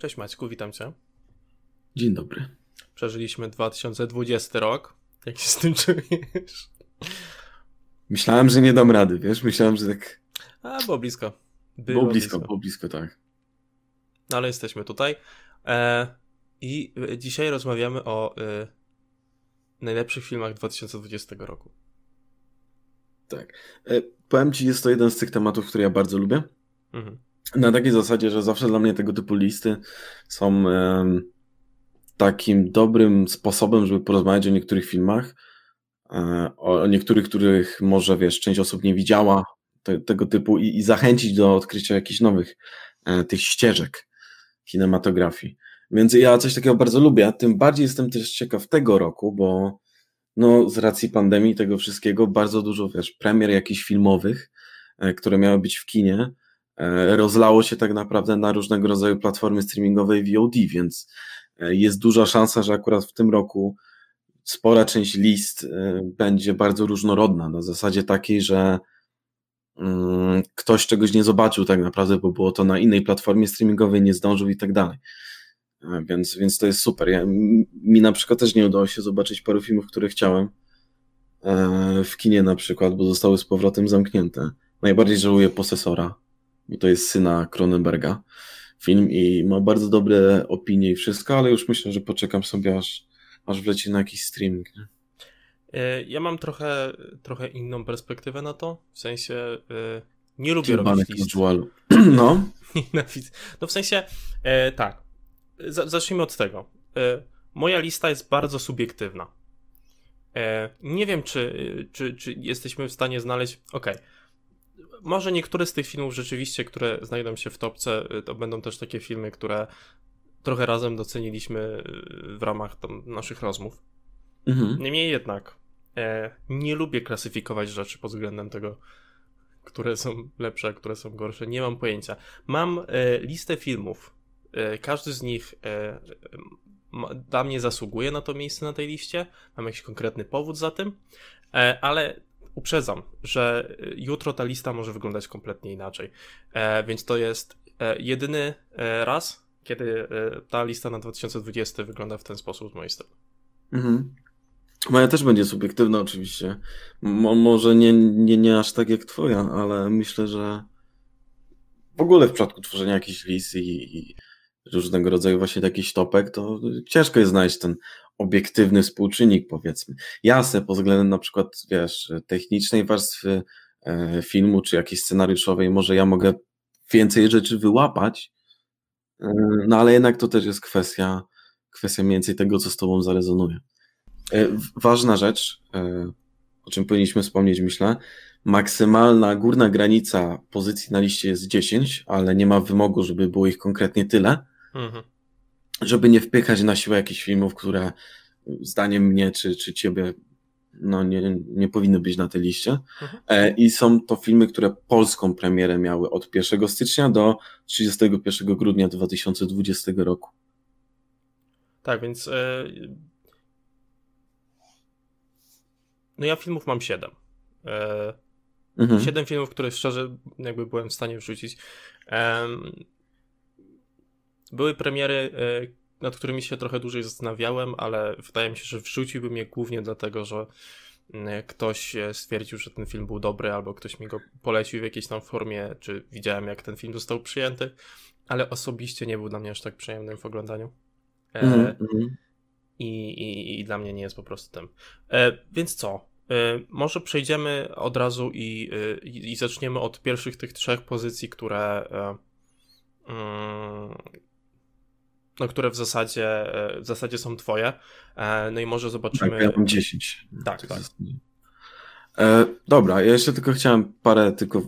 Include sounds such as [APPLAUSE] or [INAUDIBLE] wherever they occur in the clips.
Cześć Maćku, witam cię. Dzień dobry. Przeżyliśmy 2020 rok. Jak się z tym czujesz? Myślałem, że nie dam rady, wiesz? Myślałem, że tak. A, było blisko. Było, było blisko, blisko, było blisko, tak. No ale jesteśmy tutaj. E, I dzisiaj rozmawiamy o e, najlepszych filmach 2020 roku. Tak. E, powiem ci, jest to jeden z tych tematów, które ja bardzo lubię. Mhm. Na takiej zasadzie, że zawsze dla mnie tego typu listy są takim dobrym sposobem, żeby porozmawiać o niektórych filmach, e, o niektórych, których może, wiesz, część osób nie widziała, te, tego typu i, i, zachęcić do odkrycia jakichś nowych e, tych ścieżek kinematografii. Więc ja coś takiego bardzo lubię, tym bardziej jestem też ciekaw tego roku, bo no, z racji pandemii tego wszystkiego bardzo dużo, wiesz, premier jakichś filmowych, e, które miały być w kinie, rozlało się tak naprawdę na różnego rodzaju platformy streamingowe i VOD, więc jest duża szansa, że akurat w tym roku spora część list y, będzie bardzo różnorodna, na zasadzie takiej, że mm, ktoś czegoś nie zobaczył tak naprawdę, bo było to na innej platformie streamingowej, nie zdążył i tak dalej. E, więc, więc to jest super. Ja, mi na przykład też nie udało się zobaczyć paru filmów, które chciałem e, w kinie na przykład, bo zostały z powrotem zamknięte. Najbardziej żałuję Posesora, bo to jest syna Cronenberga film i ma bardzo dobre opinie i wszystko, ale już myślę, że poczekam sobie aż, aż wleci na jakiś streaming. Nie? E, ja mam trochę, trochę inną perspektywę na to, w sensie yy, nie lubię robić list. [CLEARS THROAT] [CLEARS THROAT] No. no w sensie, e, tak, zacznijmy od tego. E, moja lista jest bardzo subiektywna. E, nie wiem, czy, czy, czy jesteśmy w stanie znaleźć, okej, okay może niektóre z tych filmów rzeczywiście, które znajdą się w topce, y, to będą też takie filmy, które trochę razem doceniliśmy y, w ramach naszych rozmów. Mhm. Niemniej jednak e, nie lubię klasyfikować rzeczy pod względem tego, które są lepsze, a które są gorsze. Nie mam pojęcia. Mam e, listę filmów. E, każdy z nich e, dla mnie zasługuje na to miejsce na tej liście. Mam jakiś konkretny powód za tym, e, ale uprzedzam, że y, jutro ta lista może wyglądać kompletnie inaczej. E, więc to jest e, jedyny e, raz, kiedy e, ta lista na 2020 wygląda w ten sposób z mojej strony. Mhm. Moja też będzie subiektywna oczywiście. Mo może nie, nie, nie aż tak jak twoja, ale myślę, że w ogóle w przypadku tworzenia jakichś list i, i różnego rodzaju właśnie takich topek, to ciężko jest znaleźć ten obiektywny współczynnik, powiedzmy. Jasne, pod względem na przykład, wiesz, technicznej warstwy e, filmu, czy jakiejś scenariuszowej, może ja mogę więcej rzeczy wyłapać, e, no ale jednak to też jest kwestia, kwestia mniej więcej tego, co z tobą zarezonuje. E, ważna rzecz, o czym powinniśmy wspomnieć, myślę, maksymalna górna granica pozycji na liście jest 10, ale nie ma wymogu, żeby było ich konkretnie tyle. Mhm żeby nie wpychać na siłę jakichś filmów, które zdaniem mnie czy, czy ciebie no nie, nie powinny być na tej liście. Mhm. E, I są to filmy, które polską premierę miały od 1 stycznia do 31 grudnia 2020 roku. Tak, więc e... no ja filmów mam 7. E... Mhm. 7 filmów, które szczerze jakby byłem w stanie wrzucić. E... Były premiery, e, nad którymi się trochę dłużej zastanawiałem, ale wydaje mi się, że wrzuciłbym je głównie dlatego, że mm, ktoś e, stwierdził, że ten film był dobry, albo ktoś mi go polecił w jakiejś tam formie, czy widziałem, jak ten film został przyjęty, ale osobiście nie był dla mnie aż tak przyjemnym w oglądaniu. Mm -hmm. i, i, I dla mnie nie jest po prostu tym. E, więc co? E, może przejdziemy od razu i, i, i, zaczniemy od pierwszych tych trzech pozycji, które. E, mm, no, które w zasadzie, e, w zasadzie są twoje. E, no i może zobaczymy. Tak, ja mam 10. Tak, tak. E, dobra, ja jeszcze tylko chciałem parę tylko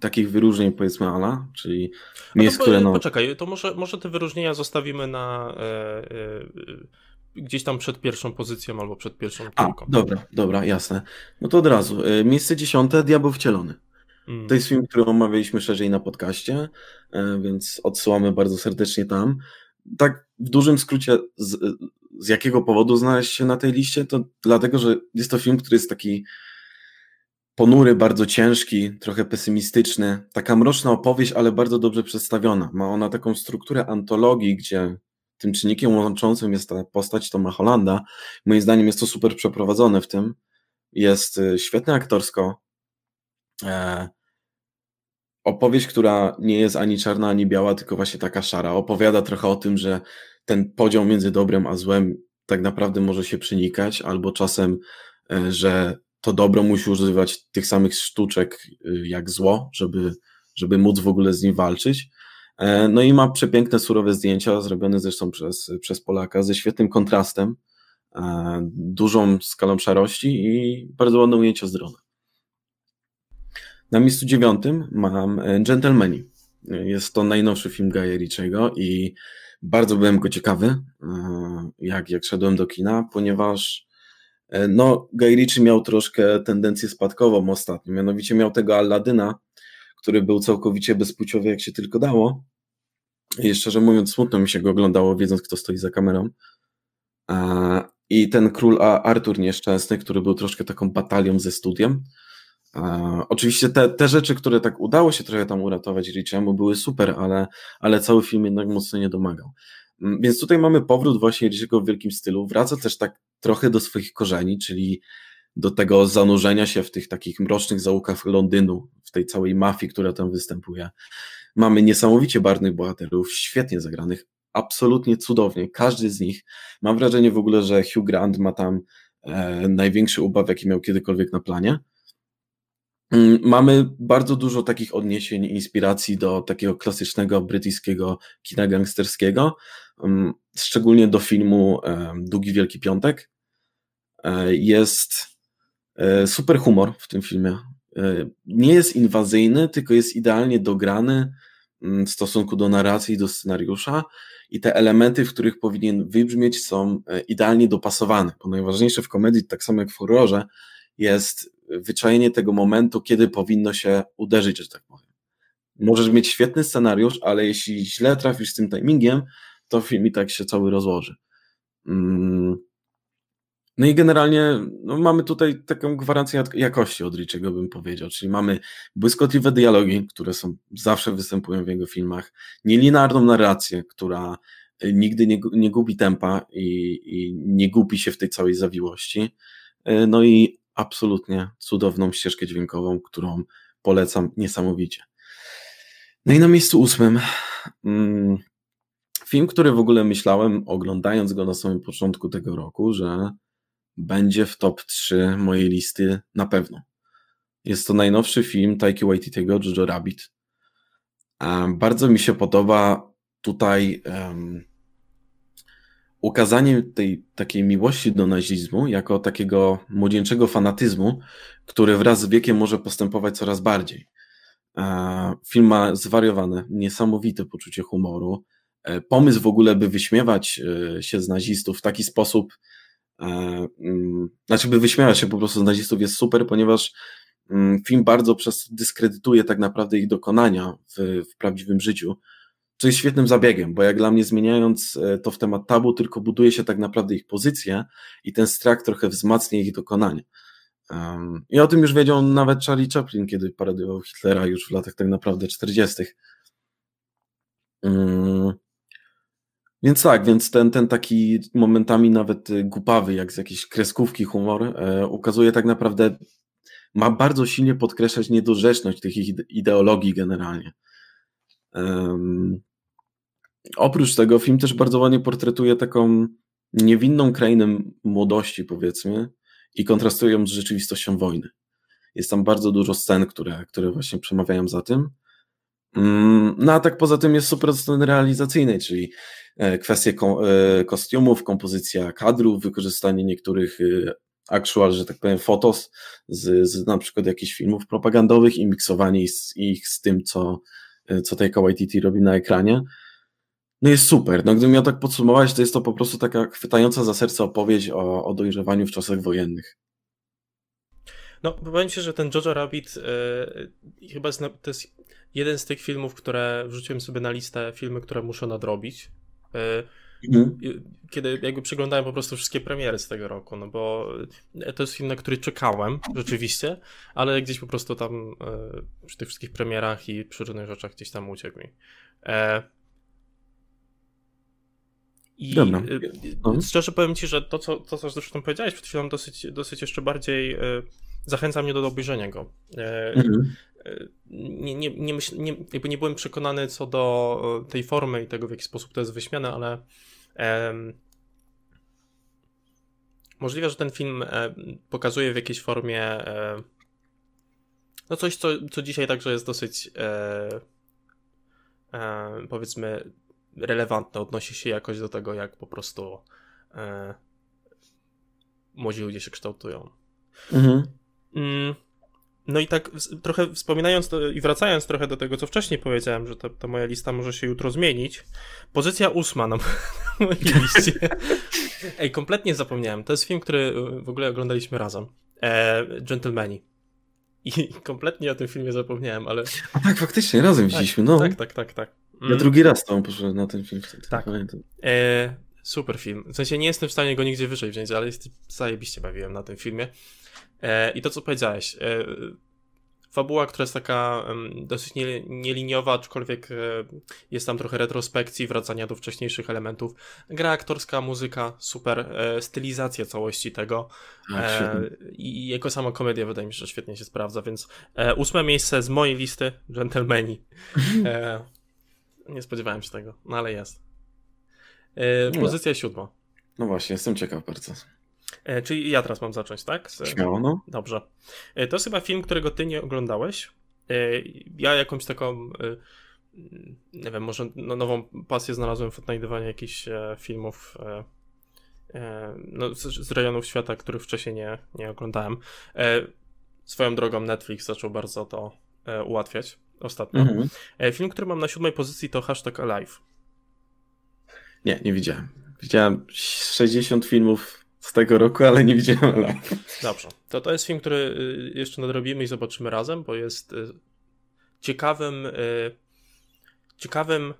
takich wyróżnień powiedzmy Ala, czyli miejsc, no które no... Poczekaj, to może, może te wyróżnienia zostawimy na e, e, gdzieś tam przed pierwszą pozycją albo przed pierwszą trójką. Dobra, dobra, jasne. No to od razu. E, miejsce dziesiąte, Diabeł Wcielony. Mm. To jest film, który omawialiśmy szerzej na podcaście, więc odsyłamy bardzo serdecznie tam tak w dużym skrócie, z, z jakiego powodu znaleźć się na tej liście, to dlatego, że jest to film, który jest taki ponury, bardzo ciężki, trochę pesymistyczny. Taka mroczna opowieść, ale bardzo dobrze przedstawiona. Ma ona taką strukturę antologii, gdzie tym czynnikiem łączącym jest ta postać Toma Hollanda. Moim zdaniem jest to super przeprowadzone w tym. Jest y, świetne aktorsko. E, opowieść, która nie jest ani czarna, ani biała, tylko właśnie taka szara. Opowiada trochę o tym, że ten podział między dobrem a złem tak naprawdę może się przenikać, albo czasem, e, że to dobro musi używać tych samych sztuczek y, jak zło, żeby, żeby móc w ogóle z nim walczyć. E, no i ma przepiękne, surowe zdjęcia, zrobione zresztą przez, przez Polaka, ze świetnym kontrastem, e, dużą skalą szarości i bardzo ładne ujęcie z drona. Na miejscu dziewiątym mam e, Gentlemani. Jest to najnowszy film Gaja Ritchiego i bardzo byłem go ciekawy, jak, jak szedłem do kina, ponieważ no, Guy miał troszkę tendencję spadkową ostatnio, mianowicie miał tego Alladyna, który był całkowicie bezpłciowy, jak się tylko dało. I szczerze mówiąc, smutno mi się go oglądało, wiedząc, kto stoi za kamerą. I ten król Artur nieszczęsny, który był troszkę taką batalią ze studiem. Oczywiście te, te rzeczy, które tak udało się trochę tam uratować Richiemu, były super, ale, ale cały film jednak mocno nie domagał. Mm, więc tutaj mamy powrót właśnie Richiego w wielkim stylu. Wraca też tak trochę do swoich korzeni, czyli do tego zanurzenia się w tych takich mrocznych zaułkach Londynu, w tej całej mafii, która tam występuje. Mamy niesamowicie barwnych bohaterów, świetnie zagranych, absolutnie cudownie, każdy z nich. Mam wrażenie w ogóle, że Hugh Grant ma tam e, największy ubaw, jaki miał kiedykolwiek na planie. Mm, mamy bardzo dużo takich odniesień, inspiracji do takiego klasycznego brytyjskiego kina gangsterskiego, mm, szczególnie do filmu Długi Wielki Piątek. E, jest e, super humor w tym filmie. E, nie jest inwazyjny, tylko jest idealnie dograny mm, w stosunku do narracji i do scenariusza i te elementy, w których powinien wybrzmieć są idealnie dopasowane, bo najważniejsze w komedii, tak samo jak w horrorze, jest wyczajenie tego momentu, kiedy powinno się uderzyć, że tak powiem. Możesz mieć świetny scenariusz, ale jeśli źle trafisz z tym timingiem, to film i tak się cały rozłoży. Mm. No i generalnie no mamy tutaj taką gwarancję jakości od Richiego, bym powiedział, czyli mamy błyskotliwe dialogi, które są zawsze występują w jego filmach, nielinarną narrację, która nigdy nie, nie gubi tempa i, i nie gubi się w tej całej zawiłości, no i absolutnie cudowną ścieżkę dźwiękową, którą polecam niesamowicie. No i na miejscu ósmym mm, film, który w ogóle myślałem, oglądając go na samym początku tego roku, że będzie w top 3 mojej listy na pewno. Jest to najnowszy film Taiki Waititiego, Jojo Rabbit. Bardzo mi się podoba tutaj um, ukazanie tej takiej miłości do nazizmu jako takiego młodzieńczego fanatyzmu, który wraz z wiekiem może postępować coraz bardziej. Film ma zwariowane, niesamowite poczucie humoru. E, pomysł w ogóle, by wyśmiewać e, się z nazistów w taki sposób, znaczy by wyśmiewać się po prostu z nazistów jest super, ponieważ mm, film bardzo przez dyskredytuje tak naprawdę ich dokonania w, w prawdziwym życiu co jest świetnym zabiegiem, bo jak dla mnie zmieniając e, to w temat tabu, tylko buduje się tak naprawdę ich pozycję i ten strach trochę wzmacnia ich dokonanie. I o tym już wiedział nawet Charlie Chaplin, kiedy parodiował Hitlera już w latach tak naprawdę 40. Um, mm. Więc tak, więc ten, ten taki momentami nawet głupawy, jak z jakiejś kreskówki humor, e, ukazuje tak naprawdę, ma bardzo silnie podkreślać niedorzeczność tych ideologii generalnie. Um, oprócz tego film też bardzo ładnie portretuje taką niewinną krainę młodości, powiedzmy, i kontrastują z rzeczywistością wojny. Jest tam bardzo dużo scen, które, które właśnie przemawiają za tym. No a tak poza tym jest super sceny realizacyjnej, czyli e, kwestie e, kostiumów, kompozycja kadrów, wykorzystanie niektórych e, actual, że tak powiem, fotos z, z na przykład jakichś filmów propagandowych i miksowanie ich z tym, co, co Taika robi na ekranie. No jest super. No gdybym miał tak podsumować, to jest to po prostu taka chwytająca za serce opowieść o, o dojrzewaniu w czasach wojennych. No, powiem Ci, że ten Jojo Rabbit chyba jest, to jest jeden z tych filmów, które wrzuciłem sobie na listę filmy, które muszę nadrobić. Yy, mhm. kiedy jakby przeglądałem po prostu wszystkie premiery z tego roku, no bo to jest film, na który czekałem rzeczywiście, ale gdzieś po prostu tam e, przy tych wszystkich premierach i przy różnych rzeczach gdzieś tam uciekł mi. E, i Dobra. No. szczerze powiem Ci, że to, co, to, co zresztą powiedziałeś przed chwilą, dosyć, dosyć jeszcze bardziej zachęca mnie do obejrzenia go. Mhm nie, nie, nie, myśl, nie, jakby nie byłem przekonany co do tej formy i tego, w jaki sposób to jest wyśmiane, ale em, możliwe, że ten film e, pokazuje w jakiejś formie e, no coś, co, co dzisiaj także jest dosyć e, e powiedzmy relevantne, odnosi się jakoś do tego, jak po prostu e, młodzi ludzie się kształtują. Mhm. Mm, no i tak trochę wspominając to, i wracając trochę do tego, co wcześniej powiedziałem, że ta, ta moja lista może się jutro zmienić. Pozycja ósma na, [LAUGHS] na mojej liście. [LAUGHS] Ej, kompletnie zapomniałem. To jest film, który y, w ogóle oglądaliśmy razem. E, Gentlemani. I [LAUGHS] kompletnie o tym filmie zapomniałem, ale... A tak, faktycznie, razem tak, widzieliśmy, no. Tak, tak, tak, tak. Mm. Ja drugi raz tam poszedłem na ten film wtedy. Tak. E, super film. W sensie nie jestem w stanie go nigdzie wyżej wziąć, ale zajebiście bawiłem na tym filmie. E, I to, co powiedziałeś, e, fabuła, która jest taka dosyć nieliniowa, aczkolwiek e, jest tam trochę retrospekcji, wracania do wcześniejszych elementów. Gra aktorska, muzyka, super, stylizacja całości tego tak, i jako sama komedia wydaje mi się, że świetnie się sprawdza, więc ósme miejsce z mojej listy, Gentlemani. nie spodziewałem się tego, no ale jest. No. Pozycja siódma. No właśnie, jestem ciekaw bardzo. E, czyli ja teraz mam zacząć, tak? Z... Śmiało, no. Dobrze. E, to jest chyba film, którego ty nie oglądałeś. E, ja jakąś taką, nie wiem, może no, nową pasję znalazłem w odnajdywaniu jakichś filmów no, z, z rejonów świata, których wcześniej nie, nie oglądałem. Swoją drogą Netflix zaczął bardzo to ułatwiać ostatnio. Mhm. Film, który mam na siódmej pozycji to Hashtag Alive. Nie, nie widziałem. Widziałem 60 filmów z tego roku, ale nie widziałem live. Dobrze. To to jest film, który y, jeszcze nadrobimy i zobaczymy razem, bo jest y, ciekawym, y, ciekawym,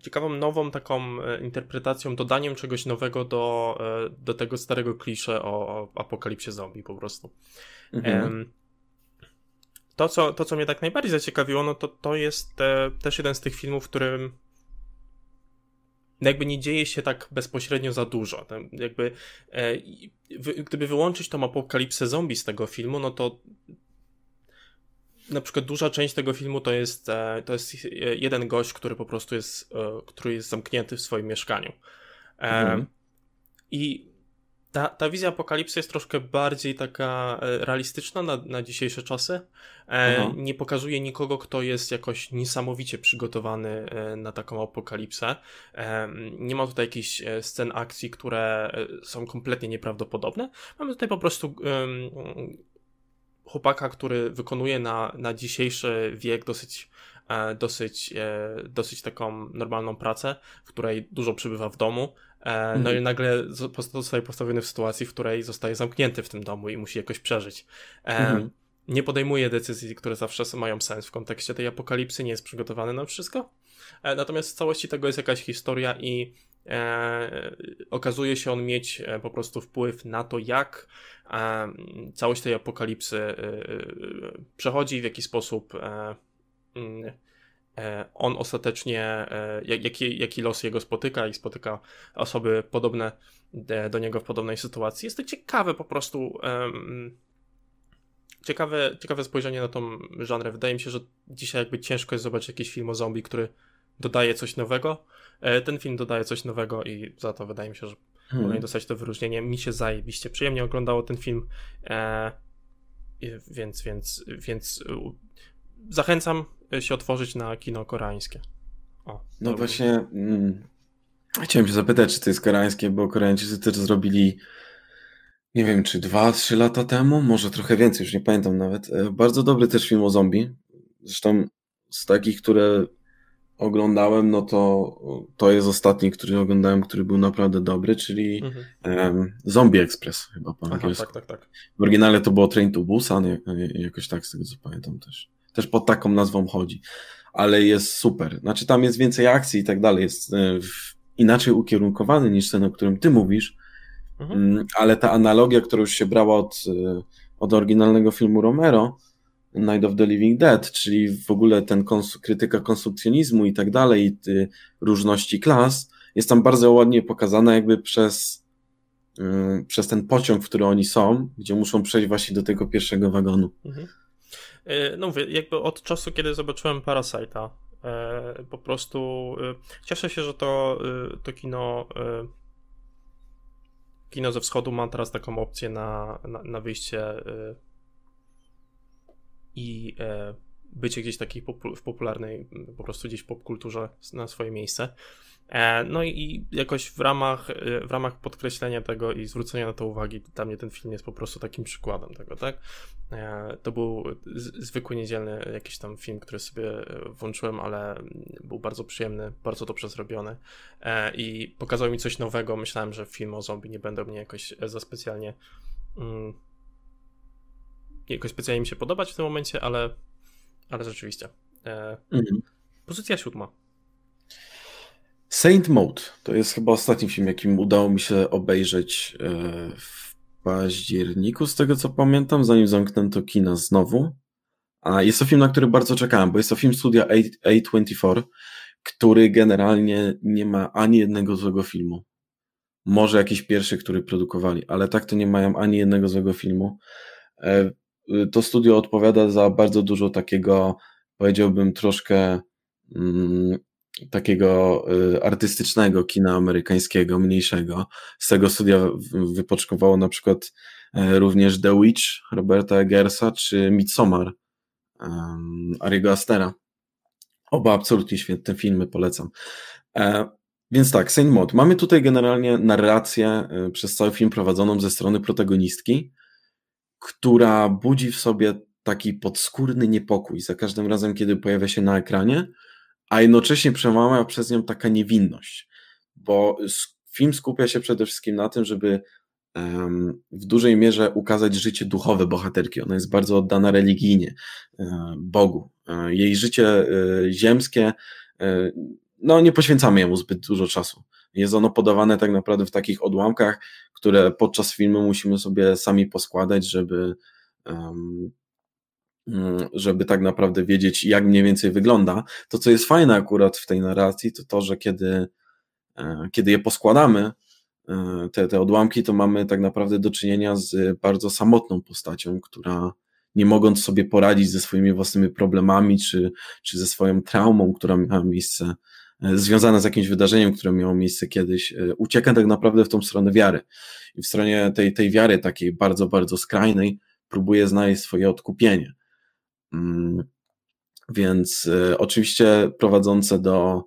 ciekawą nową taką interpretacją, dodaniem czegoś nowego do, do tego starego klisze o, o apokalipsie zombie po prostu. Mhm. To co, to, co mnie tak najbardziej zaciekawiło, no to to jest też jeden z tych filmów, w którym jakby nie dzieje się tak bezpośrednio za dużo. jakby, e, gdyby wyłączyć tą apokalipsę zombie z tego filmu, no to na przykład duża część tego filmu to jest, e, to jest jeden gość, który po prostu jest, e, który jest zamknięty w swoim mieszkaniu. Mhm. I ta, ta wizja apokalipsy jest troszkę bardziej taka e, realistyczna na, na dzisiejsze czasy. E, nie pokazuje nikogo, kto jest jakoś niesamowicie przygotowany e, na taką apokalipsę. E, nie ma tutaj jakichś e, scen akcji, które są kompletnie nieprawdopodobne. Mamy tutaj po prostu chłopaka, który wykonuje na, na dzisiejszy wiek dosyć dosyć, dosyć taką normalną pracę, w której dużo przybywa w domu, no i mhm. nagle zostaje postawiony w sytuacji, w której zostaje zamknięty w tym domu i musi jakoś przeżyć. E, mhm. Nie podejmuje decyzji, które zawsze mają sens w kontekście tej apokalipsy, nie jest przygotowany na wszystko. E, natomiast w całości tego jest jakaś historia i e, okazuje się on mieć po prostu wpływ na to, jak e, całość tej apokalipsy e, przechodzi, w jaki sposób mm, E, on ostatecznie, e, jaki, jaki los jego spotyka i spotyka osoby podobne do niego w podobnej sytuacji. Jest to ciekawe po prostu. Ciekawe, ciekawe spojrzenie na tą żanrę. Wydaje mi się, że dzisiaj jakby ciężko jest zobaczyć jakiś film o zombie, który dodaje coś nowego. E, ten film dodaje coś nowego i za to wydaje mi się, że hmm. powinien dostać to wyróżnienie. Mi się zajebiście przyjemnie oglądało ten film, więc, więc, więc zachęcam się otworzyć na kino koreańskie. O, no właśnie, mm, chciałem się zapytać, czy to jest koreańskie, bo Koreańczycy też zrobili, nie wiem, czy dwa, trzy lata temu, może trochę więcej, już nie pamiętam nawet, e, bardzo dobry też film o zombie. Zresztą z takich, które oglądałem, no to to jest ostatni, który oglądałem, który był naprawdę dobry, czyli mhm. um, Zombie Express chyba po angielsku. Tak, tak, tak. W oryginale to było Train to Busan, jakoś tak z tego co pamiętam też też pod taką nazwą chodzi. Ale jest super. Znaczy tam jest więcej akcji i tak dalej. Jest, e, inaczej ukierunkowany niż ten, o którym ty mówisz, mhm. Mm, ale ta analogia, która już się brała od, y, od oryginalnego filmu Romero, Night of the Living Dead, czyli w ogóle ten kons krytyka konsumpcjonizmu i tak dalej, y, różności klas, jest tam bardzo ładnie pokazana jakby przez, yy, przez ten pociąg, w który oni są, gdzie muszą przejść właśnie do tego pierwszego wagonu. Mhm. Y, no mówię, jakby od czasu, kiedy zobaczyłem Parasite'a, y, po prostu cieszę się, że to, to kino kino ze wschodu ma teraz taką opcję na, na, na wyjście i e, bycie gdzieś takiej w popularnej, po prostu gdzieś w popkulturze na swoje miejsce. E, no i jakoś w ramach, e, w ramach podkreślenia tego i zwrócenia na to uwagi, dla mnie ten film jest po prostu takim przykładem tego, tak? To był zwykły niedzielny jakiś tam film, który sobie włączyłem, ale był bardzo przyjemny, bardzo dobrze zrobiony i pokazał mi coś nowego. Myślałem, że film o zombie nie będą mnie jakoś za specjalnie mm, jakoś specjalnie mi się podobać w tym momencie, ale, ale rzeczywiście. E, mhm. Pozycja siódma. Saint Mode to jest chyba ostatni film, jakim udało mi się obejrzeć e, w październiku, z tego co pamiętam, zanim zamknięto kina znowu. A jest to film, na który bardzo czekałem, bo jest to film studia A24, który generalnie nie ma ani jednego złego filmu. Może jakiś pierwszy, który produkowali, ale tak to nie mają ani jednego złego filmu. E, to studio odpowiada za bardzo dużo takiego, powiedziałbym, troszkę mm, takiego y, artystycznego kina amerykańskiego, mniejszego. Z tego studia wypoczkowało na przykład e, również The Witch Roberta Eggersa czy Midsommar Ariego Astera. Oba absolutnie świetne filmy, polecam. E, więc tak, Saint Maud. Mamy tutaj generalnie narrację e, przez cały film prowadzoną ze strony protagonistki, która budzi w sobie taki podskórny niepokój za każdym razem, kiedy pojawia się na ekranie, a jednocześnie przemawia przez nią taka niewinność, bo film skupia się przede wszystkim na tym, żeby w dużej mierze ukazać życie duchowe bohaterki. Ona jest bardzo oddana religijnie e, Bogu. E, jej życie e, ziemskie, no nie poświęcamy jemu zbyt dużo czasu. Jest ono podawane tak naprawdę w takich odłamkach, które podczas filmu musimy sobie sami poskładać, żeby, żeby tak naprawdę wiedzieć, jak mniej więcej wygląda. To, co jest fajne akurat w tej narracji, to to, że kiedy, e, kiedy je poskładamy, e, te, te odłamki, to mamy tak naprawdę do czynienia z bardzo samotną postacią, która nie mogąc sobie poradzić ze swoimi własnymi problemami, czy, czy ze swoją traumą, która miała miejsce E, związane z jakimś wydarzeniem, które miało miejsce kiedyś, ucieka tak naprawdę w tą stronę wiary. I w stronie tej, tej wiary takiej bardzo, bardzo skrajnej próbuje znaleźć swoje odkupienie. Mm, więc e, oczywiście prowadzące do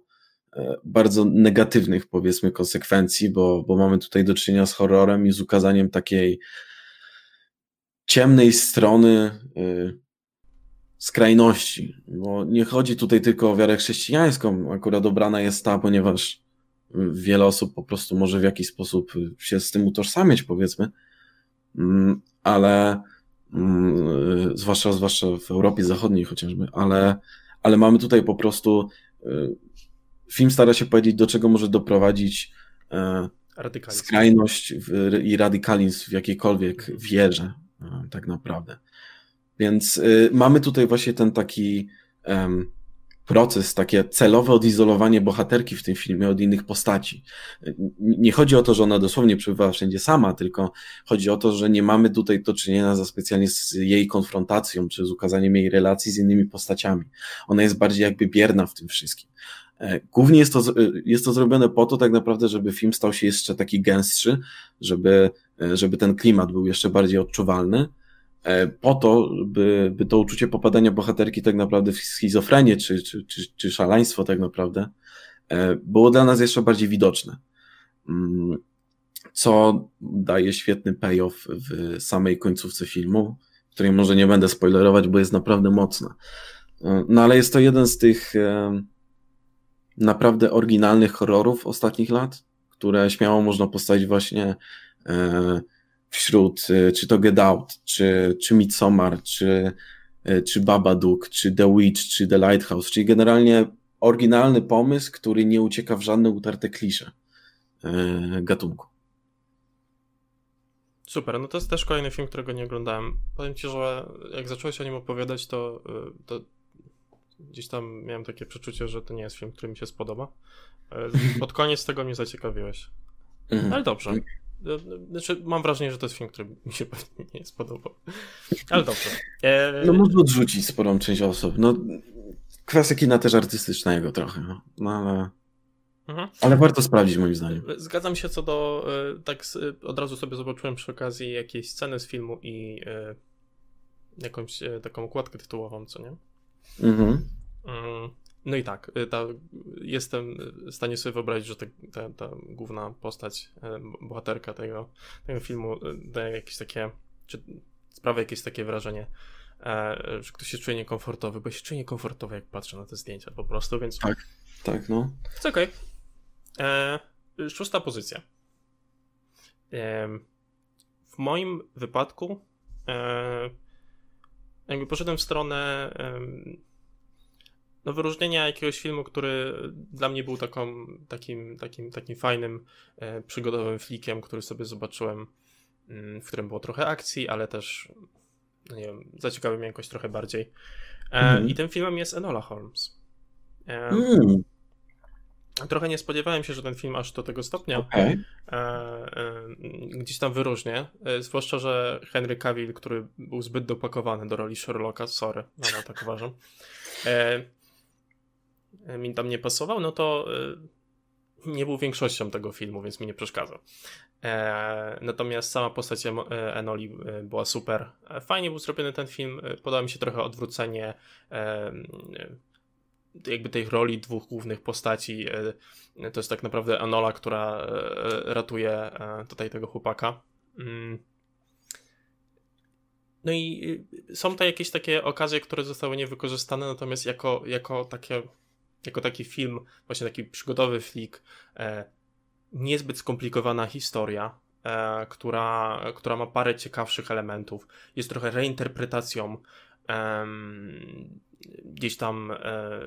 bardzo negatywnych, powiedzmy, konsekwencji, bo, bo mamy tutaj do czynienia z horrorem i z ukazaniem takiej ciemnej strony skrajności, bo nie chodzi tutaj tylko o wiarę chrześcijańską, akurat obrana jest ta, ponieważ wiele osób po prostu może w jakiś sposób się z tym utożsamiać, powiedzmy, mm, ale zwłaszcza, zwłaszcza w Europie Zachodniej chociażby, ale, ale mamy tutaj po prostu y, film stara się powiedzieć, do czego może doprowadzić e, skrajność i radykalizm w jakiejkolwiek wierze, e, tak naprawdę. Więc y, mamy tutaj właśnie ten taki um, proces, takie celowe odizolowanie bohaterki w tym filmie od innych postaci. Nie chodzi o to, że ona dosłownie przebywa wszędzie sama, tylko chodzi o to, że nie mamy tutaj do czynienia za specjalnie z jej konfrontacją, czy z ukazaniem jej relacji z innymi postaciami. Ona jest bardziej jakby bierna w tym wszystkim. E, głównie jest to, jest to zrobione po to tak naprawdę, żeby film stał się jeszcze taki gęstszy, żeby, e, żeby ten klimat był jeszcze bardziej odczuwalny, E, po to, by, by to uczucie popadania bohaterki tak naprawdę w schizofrenię, czy, czy, czy, czy szaleństwo tak naprawdę, e, było dla nas jeszcze bardziej widoczne. Mm, co daje świetny payoff w samej końcówce filmu, której może nie będę spoilerować, bo jest naprawdę mocna. E, no ale jest to jeden z tych naprawdę oryginalnych horrorów ostatnich lat, które śmiało można postawić właśnie wśród, y, czy to Get Out, czy, czy Midsommar, czy, y, czy Babadook, czy The Witch, czy The Lighthouse, czyli generalnie oryginalny pomysł, który nie ucieka w żadne utarte klisze gatunku. Super, no to jest też kolejny film, którego nie oglądałem. Powiem ci, że jak zacząłeś o nim opowiadać, to, to gdzieś tam miałem takie przeczucie, że to nie jest film, który mi się spodoba. Pod koniec tego mnie zaciekawiłeś. Mhm. Ale dobrze. Znaczy, mam wrażenie, że to jest film, który mi się pewnie nie spodobał. Ale dobrze. E... No można odrzucić sporą część osób. No, kwestia kina też artystycznego trochę. No, no ale... Mhm. Ale warto sprawdzić moim zdaniem. Zgadzam się co do, e, tak od razu sobie zobaczyłem przy okazji jakiejś sceny z filmu i e, jakąś e, taką okładkę tytułową, co nie? Mhm. Mm, no i tak, ta, jestem w stanie sobie wyobrazić, że ta, ta, ta główna postać, bohaterka tego, tego filmu daje jakieś takie, czy sprawia jakieś takie wrażenie, że ktoś się czuje niekomfortowy, bo się czuje niekomfortowy, jak patrzę na te zdjęcia po prostu, więc... Tak, tak, no. Okej. Okay. E, szósta pozycja. E, w moim wypadku e, jakby poszedłem w stronę no, wyróżnienia jakiegoś filmu, który dla mnie był taką, takim, takim, takim fajnym, e, przygodowym flikiem, który sobie zobaczyłem, mm, w którym było trochę akcji, ale też no nie wiem, zaciekawił mnie jakoś trochę bardziej. E, mm. I tym filmem jest Enola Holmes. Mm. Trochę nie spodziewałem się, że ten film aż do tego stopnia okay. e, e, gdzieś tam wyróżnie. E, zwłaszcza, że Henry Cavill, który był zbyt dopakowany do roli Sherlocka, sorry, no, tak uważam, e, e, mi tam nie pasował, no to e, nie był większością tego filmu, więc mi nie przeszkadzał. natomiast sama postać Enoli była super. Fajnie był zrobiony ten film. Podoba mi się trochę odwrócenie jakby tej roli dwóch głównych postaci. E, to jest tak naprawdę Anola, która e, ratuje e, tutaj tego chłopaka. Mm. No i są to jakieś takie okazje, które zostały niewykorzystane, natomiast jako, jako, takie, jako taki film, właśnie taki przygodowy flik, niezbyt skomplikowana historia, która, która ma parę ciekawszych elementów, jest trochę reinterpretacją gdzieś tam e,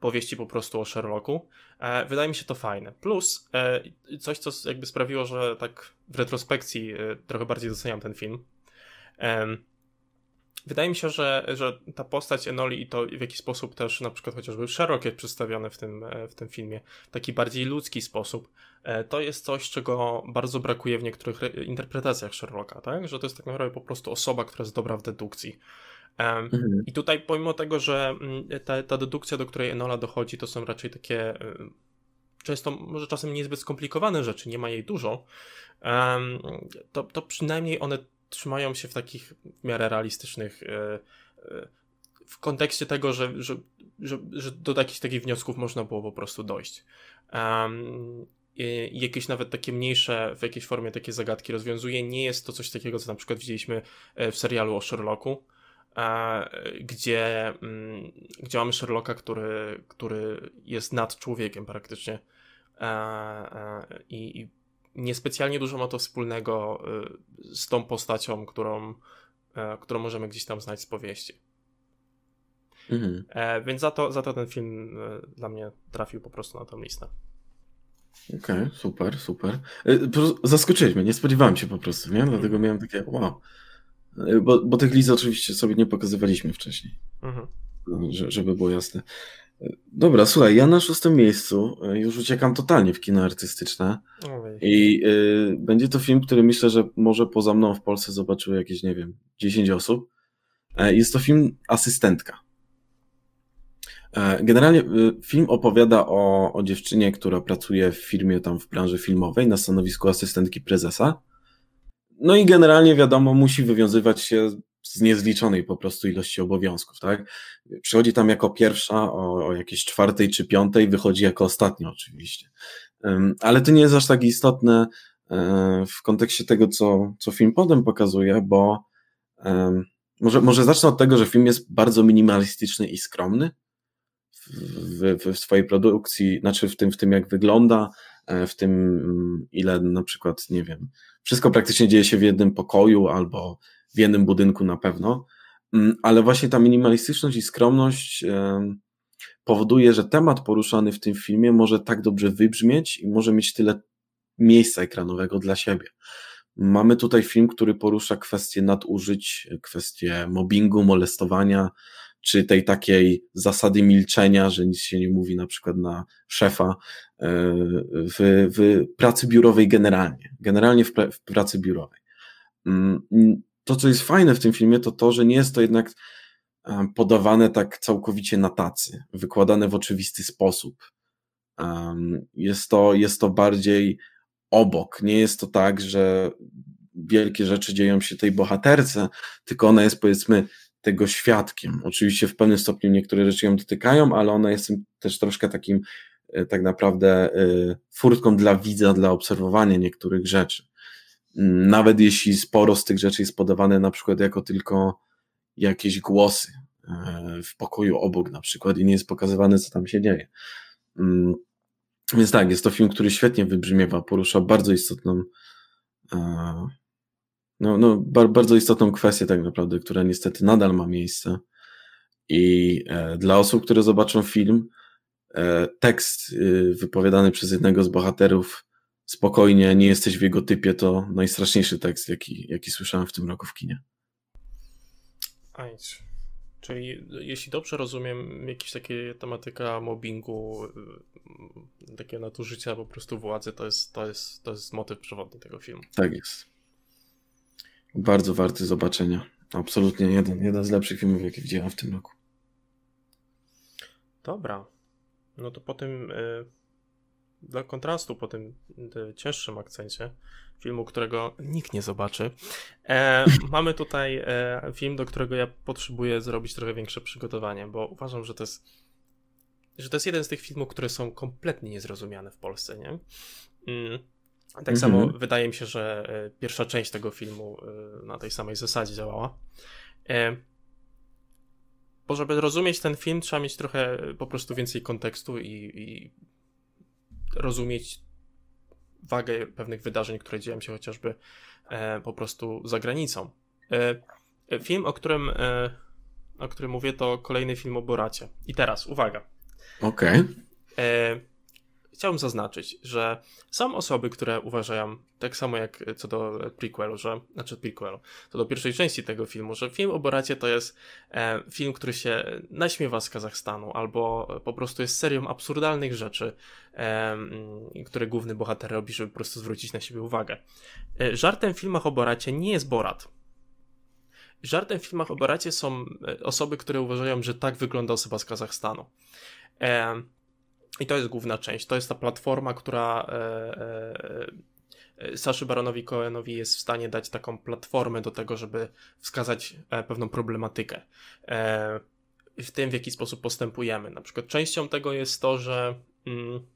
powieści po prostu o Sherlocku. E, wydaje mi się to fajne. Plus e, coś, co jakby sprawiło, że tak w retrospekcji trochę bardziej doceniam ten film. Wydaje mi się, że, że ta postać Enoli i to w jaki sposób też na przykład chociażby Sherlock jest przedstawiony w tym, w tym filmie, w taki bardziej ludzki sposób, to jest coś, czego bardzo brakuje w niektórych interpretacjach Sherlocka, tak? Że to jest tak naprawdę po prostu osoba, która jest dobra w dedukcji. Mhm. I tutaj pomimo tego, że mm, ta, ta dedukcja, do której Enola dochodzi, to są raczej takie często może czasem niezbyt skomplikowane rzeczy, nie ma jej dużo, to, to przynajmniej one trzymają się w takich w miarę realistycznych e, e, w kontekście tego, że, że, że, że do jakichś takich wniosków można było po prostu dojść. Um, jakieś nawet takie mniejsze, w jakiejś formie takie zagadki rozwiązuje. Nie jest to coś takiego, co na przykład widzieliśmy e, w serialu o Sherlocku, gdzie, mm, gdzie mamy Sherlocka, który, który jest nad człowiekiem praktycznie. I, i niespecjalnie dużo ma to wspólnego y, z tą postacią, którą, e, którą możemy gdzieś tam znać z powieści. Mhm. E, więc za to, za to ten film e, dla mnie trafił po prostu na tę listę. Okej, okay, super, super. Zaskoczyłeś mnie, nie spodziewałem się po prostu, nie? Dlatego mhm. miałem takie, wow. Bo, bo tych list oczywiście sobie nie pokazywaliśmy wcześniej. Mhm. Żeby było jasne. Dobra, słuchaj, ja na szóstym miejscu e, już uciekam totalnie w kino artystyczne. I y, będzie to film, który myślę, że może poza mną w Polsce zobaczyły jakieś, nie wiem, 10 osób. E, jest to film Asystentka. Generalnie film opowiada o, o dziewczynie, która pracuje w firmie tam w branży filmowej na stanowisku asystentki prezesa. No i generalnie wiadomo, musi wywiązywać się z niezliczonej po prostu ilości obowiązków, tak? Przychodzi tam jako pierwsza o, o jakiejś czwartej czy piątej, wychodzi jako ostatnia oczywiście. Ale to nie jest aż tak istotne e, w kontekście tego, co, co film potem pokazuje, bo może, może zacznę od tego, że film jest bardzo minimalistyczny i skromny w, w, w swojej produkcji, znaczy w tym, w tym jak wygląda, e, w tym mm, ile na przykład, nie wiem, wszystko praktycznie dzieje się w jednym pokoju albo w jednym budynku na pewno, mm, ale właśnie ta minimalistyczność i skromność powoduje, że temat poruszany w tym filmie może tak dobrze wybrzmieć i może mieć tyle miejsca ekranowego dla siebie. Mamy tutaj film, który porusza kwestie nadużyć, kwestie mobbingu, molestowania, czy tej takiej zasady milczenia, że nic się nie mówi na przykład na szefa e, w, w pracy biurowej generalnie, generalnie w, w pracy biurowej. To, co jest fajne w tym filmie, to to, że nie jest to jednak e, podawane tak całkowicie na tacy, wykładane w oczywisty sposób. Jest to, jest to bardziej obok. Nie jest to tak, że wielkie rzeczy dzieją się tej bohaterce, tylko ona jest powiedzmy tego świadkiem. Oczywiście w pewnym stopniu niektóre rzeczy ją dotykają, ale ona jest też troszkę takim e, tak naprawdę e, furtką dla widza, dla obserwowania niektórych rzeczy. Nawet jeśli sporo z tych rzeczy jest podawane na przykład jako tylko jakieś głosy e, w pokoju obok na przykład i nie jest pokazywane, co tam się dzieje. Mm, więc tak, jest to film, który świetnie wybrzmiewa, porusza bardzo istotną no, no, bardzo istotną kwestię tak naprawdę, która niestety nadal ma miejsce. I e, dla osób, które zobaczą film, e, tekst y, wypowiadany przez jednego z bohaterów spokojnie, nie jesteś w jego typie, to najstraszniejszy tekst, jaki, jaki słyszałem w tym roku w kinie. Ajć. Czyli jeśli dobrze rozumiem, jakaś taka tematyka mobbingu, y, takiego nadużycia po prostu władzy, to jest, to jest, to jest motyw przewodni tego filmu. Tak jest. Bardzo warty zobaczenia. Absolutnie jeden, jeden z lepszych filmów, jakie widziałem w tym roku. Dobra. No to po tym, y, dla kontrastu, po tym y, cięższym akcencie filmu, którego nikt nie zobaczy, e, [LAUGHS] mamy tutaj e, film, do którego ja potrzebuję zrobić trochę większe przygotowanie, bo uważam, że to jest że to jest jeden z tych filmów, które są kompletnie niezrozumiane w Polsce, nie? Mm. Tak mm -hmm. samo wydaje mi się, że e, pierwsza część tego filmu e, na tej samej zasadzie działała. E, bo żeby rozumieć ten film, trzeba mieć trochę po prostu więcej kontekstu i, i rozumieć wagę pewnych wydarzeń, które dzieją się chociażby po prostu za granicą. Film, o którym, o którym mówię, to kolejny film o Boracie. I teraz, uwaga. Okej. Okay chciałbym zaznaczyć, że są osoby, które uważają, tak samo jak co do prequelu, że, znaczy prequelu, co do pierwszej części tego filmu, że film o Boracie to jest e, film, który się naśmiewa z Kazachstanu, albo po prostu jest serią absurdalnych rzeczy, e, które główny bohater robi, żeby po prostu zwrócić na siebie uwagę. E, żartem w filmach o Boracie nie jest Borat. Żartem w filmach o Boracie są e, osoby, które uważają, że tak wygląda osoba z Kazachstanu. E, i to jest główna część. To jest ta platforma, która e, e, e, Saszy Baronowi Cohenowi jest w stanie dać taką platformę do tego, żeby wskazać pewną problematykę w tym, w jaki sposób postępujemy. Na przykład częścią tego jest to, że mm,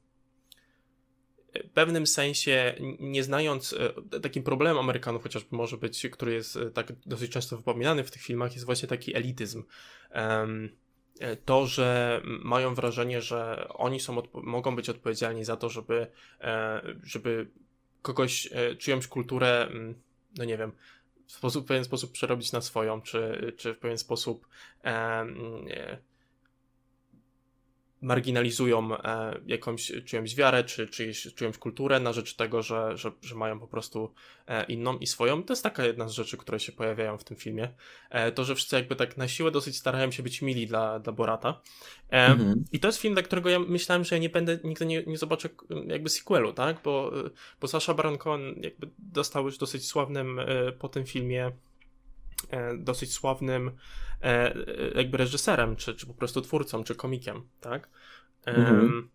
w pewnym sensie, nie znając, takim problemem Amerykanów chociażby może być, który jest tak dosyć często wypominany w tych filmach, jest właśnie taki elityzm. To, że mają wrażenie, że oni są mogą być odpowiedzialni za to, żeby, e, żeby kogoś, e, czyjąś kulturę, no nie wiem, w, sposób, w pewien sposób przerobić na swoją, czy, czy w pewien sposób marginalizują e, jakąś czyjąś wiarę, czy czyjś, czyjąś kulturę na rzecz tego, że, że, że mają po prostu e, inną i swoją. To jest taka jedna z rzeczy, które się pojawiają w tym filmie. E, to, że wszyscy jakby tak na siłę dosyć starają się być mili dla, dla Borata. E, mhm. I to jest film, dla którego ja myślałem, że ja nie będę, nigdy nie, nie zobaczę jakby sequelu, tak? Bo, bo Sasha Baron Cohen jakby dostał już dosyć sławnym e, po tym filmie dosyć sławnym e, jakby reżyserem, czy, czy po prostu twórcą, czy komikiem, tak? Mhm.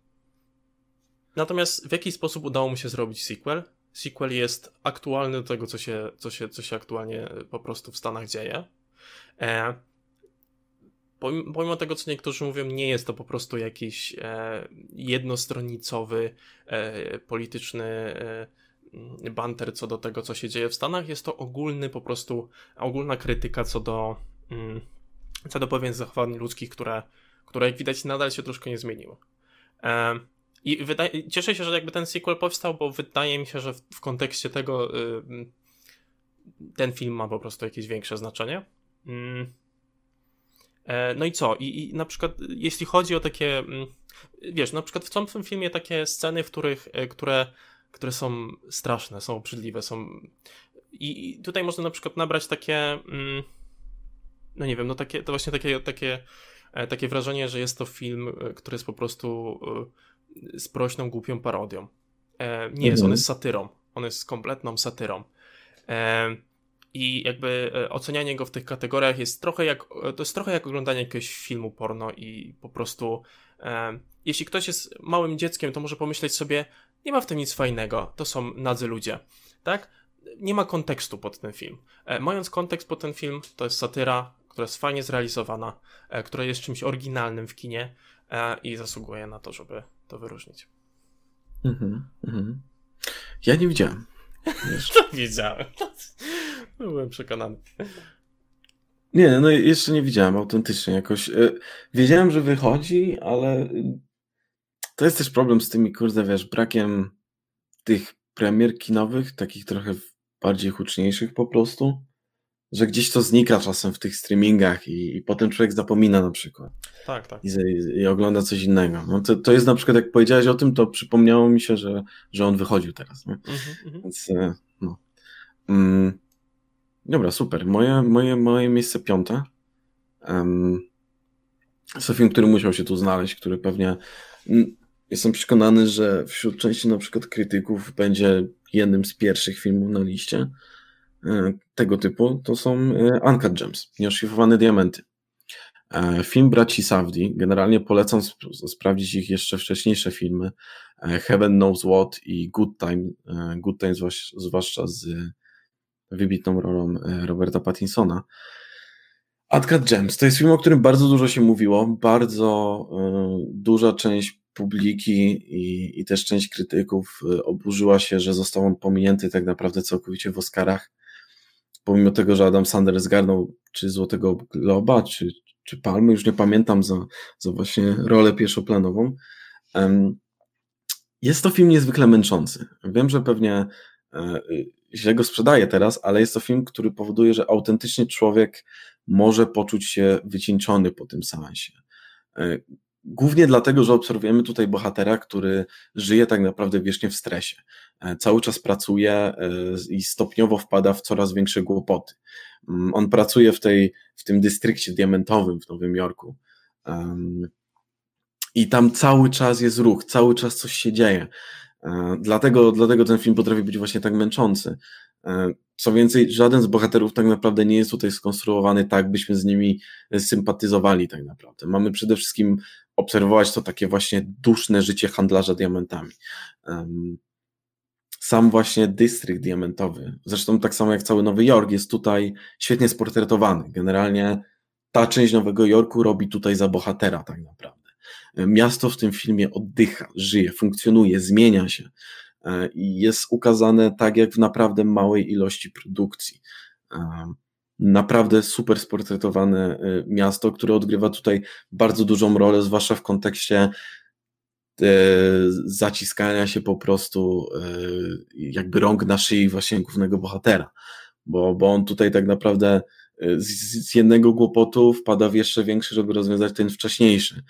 Natomiast w jaki sposób udało mu się zrobić sequel? Sequel jest aktualny do tego, co się, co się, co się aktualnie po prostu w Stanach dzieje. E, pomimo, pomimo tego, co niektórzy mówią, nie jest to po prostu jakiś e, jednostronnicowy, e, polityczny e, banter co do tego, co się dzieje w Stanach. Jest to ogólny, po prostu ogólna krytyka co do, mm, co do pewien zachowań ludzkich, które, które jak widać nadal się troszkę nie zmieniło. I wydaje, cieszę się, że jakby ten sequel powstał, bo wydaje mi się, że w, w kontekście tego y, ten film ma po prostu jakieś większe znaczenie. Mm. No i co? I, I, na przykład, jeśli chodzi o takie, mm, wiesz, na przykład w tym filmie takie sceny, w których, które, które są straszne, są obrzydliwe, są. I, tutaj można na przykład nabrać takie, mm, no nie wiem, no takie, to właśnie takie, takie, takie wrażenie, że jest to film, który jest po prostu sprośną, głupią parodią. Nie jest, on mhm. jest satyrą. On jest kompletną satyrą. I jakby e, ocenianie go w tych kategoriach jest trochę jak, to jest trochę jak oglądanie jakiegoś filmu porno i po prostu jeśli ktoś jest małym dzieckiem, to może pomyśleć sobie, nie ma w tym nic fajnego, to są nadzy ludzie, tak? Nie ma kontekstu pod ten film. E, mając kontekst pod ten film, to jest satyra, która jest fajnie zrealizowana, e, która jest czymś oryginalnym w kinie i zasługuje na to, żeby to wyróżnić. Mhm, mhm. Ja nie widziałem. [LAUGHS] To widziałem. [LAUGHS] Byłem przekonany. Nie, no jeszcze nie widziałem autentycznie jakoś. E, wiedziałem, że wychodzi, ale to jest też problem z tymi, kurde, wiesz, brakiem tych premier kinowych, takich trochę bardziej huczniejszych po prostu że gdzieś to znika czasem w tych streamingach i, i potem człowiek zapomina na przykład. Tak, tak. I, i, ogląda coś innego. No to, to jest na przykład, jak powiedziałeś o tym, to przypomniało mi się, że, że on wychodził teraz. Nie? Mhm, mhm. Więc e, no. Mm, dobra, super. Moje, moje, moje miejsce piąte. Um, jest film, który musiał się tu znaleźć, który pewnie mm, jestem przekonany, że wśród części na przykład krytyków będzie jednym z pierwszych filmów na liście. E, tego typu, to są e, Uncut Gems, nieoszlifowane diamenty. E, film braci Savdi, generalnie polecam sp sprawdzić ich jeszcze wcześniejsze filmy, Heaven Knows What i Good Time, Good Time zwłaszcza z wybitną rolą Roberta Pattinsona. Uncut Gems to jest film, o którym bardzo dużo się mówiło, bardzo duża część publiki i, i też część krytyków oburzyła się, że został on pominięty tak naprawdę całkowicie w Oscarach pomimo tego, że Adam Sandler zgarnął czy Złotego Globa, czy, czy Palmy, już nie pamiętam za, za właśnie rolę pierwszoplanową. Jest to film niezwykle męczący. Wiem, że pewnie e, źle go sprzedaje teraz, ale jest to film, który powoduje, że autentycznie człowiek może poczuć się wycieńczony po tym seansie. Głównie dlatego, że obserwujemy tutaj bohatera, który żyje tak naprawdę wiecznie w stresie. E, cały czas pracuje e, i stopniowo wpada w coraz większe kłopoty. Mm, on pracuje w, tej, w tym dystrykcie diamentowym w Nowym Jorku. I tam cały czas jest ruch, cały czas coś się dzieje. E, dlatego, dlatego ten film potrafi być właśnie tak męczący. Co więcej, żaden z bohaterów tak naprawdę nie jest tutaj skonstruowany tak, byśmy z nimi sympatyzowali tak naprawdę. Mamy przede wszystkim obserwować to takie właśnie duszne życie handlarza diamentami. Sam właśnie dystrykt diamentowy, zresztą tak samo jak cały Nowy Jork, jest tutaj świetnie sportretowany. Generalnie ta część Nowego Jorku robi tutaj za bohatera tak naprawdę. Miasto w tym filmie oddycha, żyje, funkcjonuje, zmienia się e, i jest ukazane tak jak w naprawdę małej ilości produkcji naprawdę super sportretowane y, miasto, które odgrywa tutaj bardzo dużą rolę, zwłaszcza w kontekście e, zaciskania się po prostu e, jakby rąk na szyi właśnie głównego bohatera, bo, bo on tutaj tak naprawdę z, z jednego kłopotu wpada w jeszcze większy, żeby rozwiązać ten wcześniejszy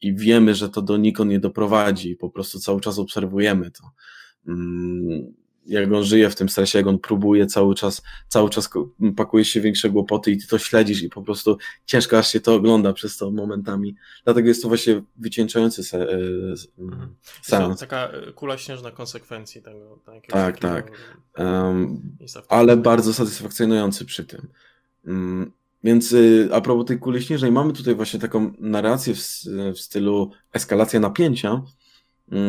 i wiemy, że to do nikon nie doprowadzi, po prostu cały czas obserwujemy to. Jak on żyje w tym stresie, jak on próbuje cały czas, cały czas pakuje się większe głupoty i ty to śledzisz i po prostu ciężko aż się to ogląda przez to momentami. Dlatego jest to właśnie wycieńczający se, e, mhm. seans. taka kula śnieżna konsekwencji tego. Tak, tak. Um, ale bardzo satysfakcjonujący przy tym. Um, więc y, a propos tej kuli śnieżnej, mamy tutaj właśnie taką narrację w, w stylu eskalacja napięcia,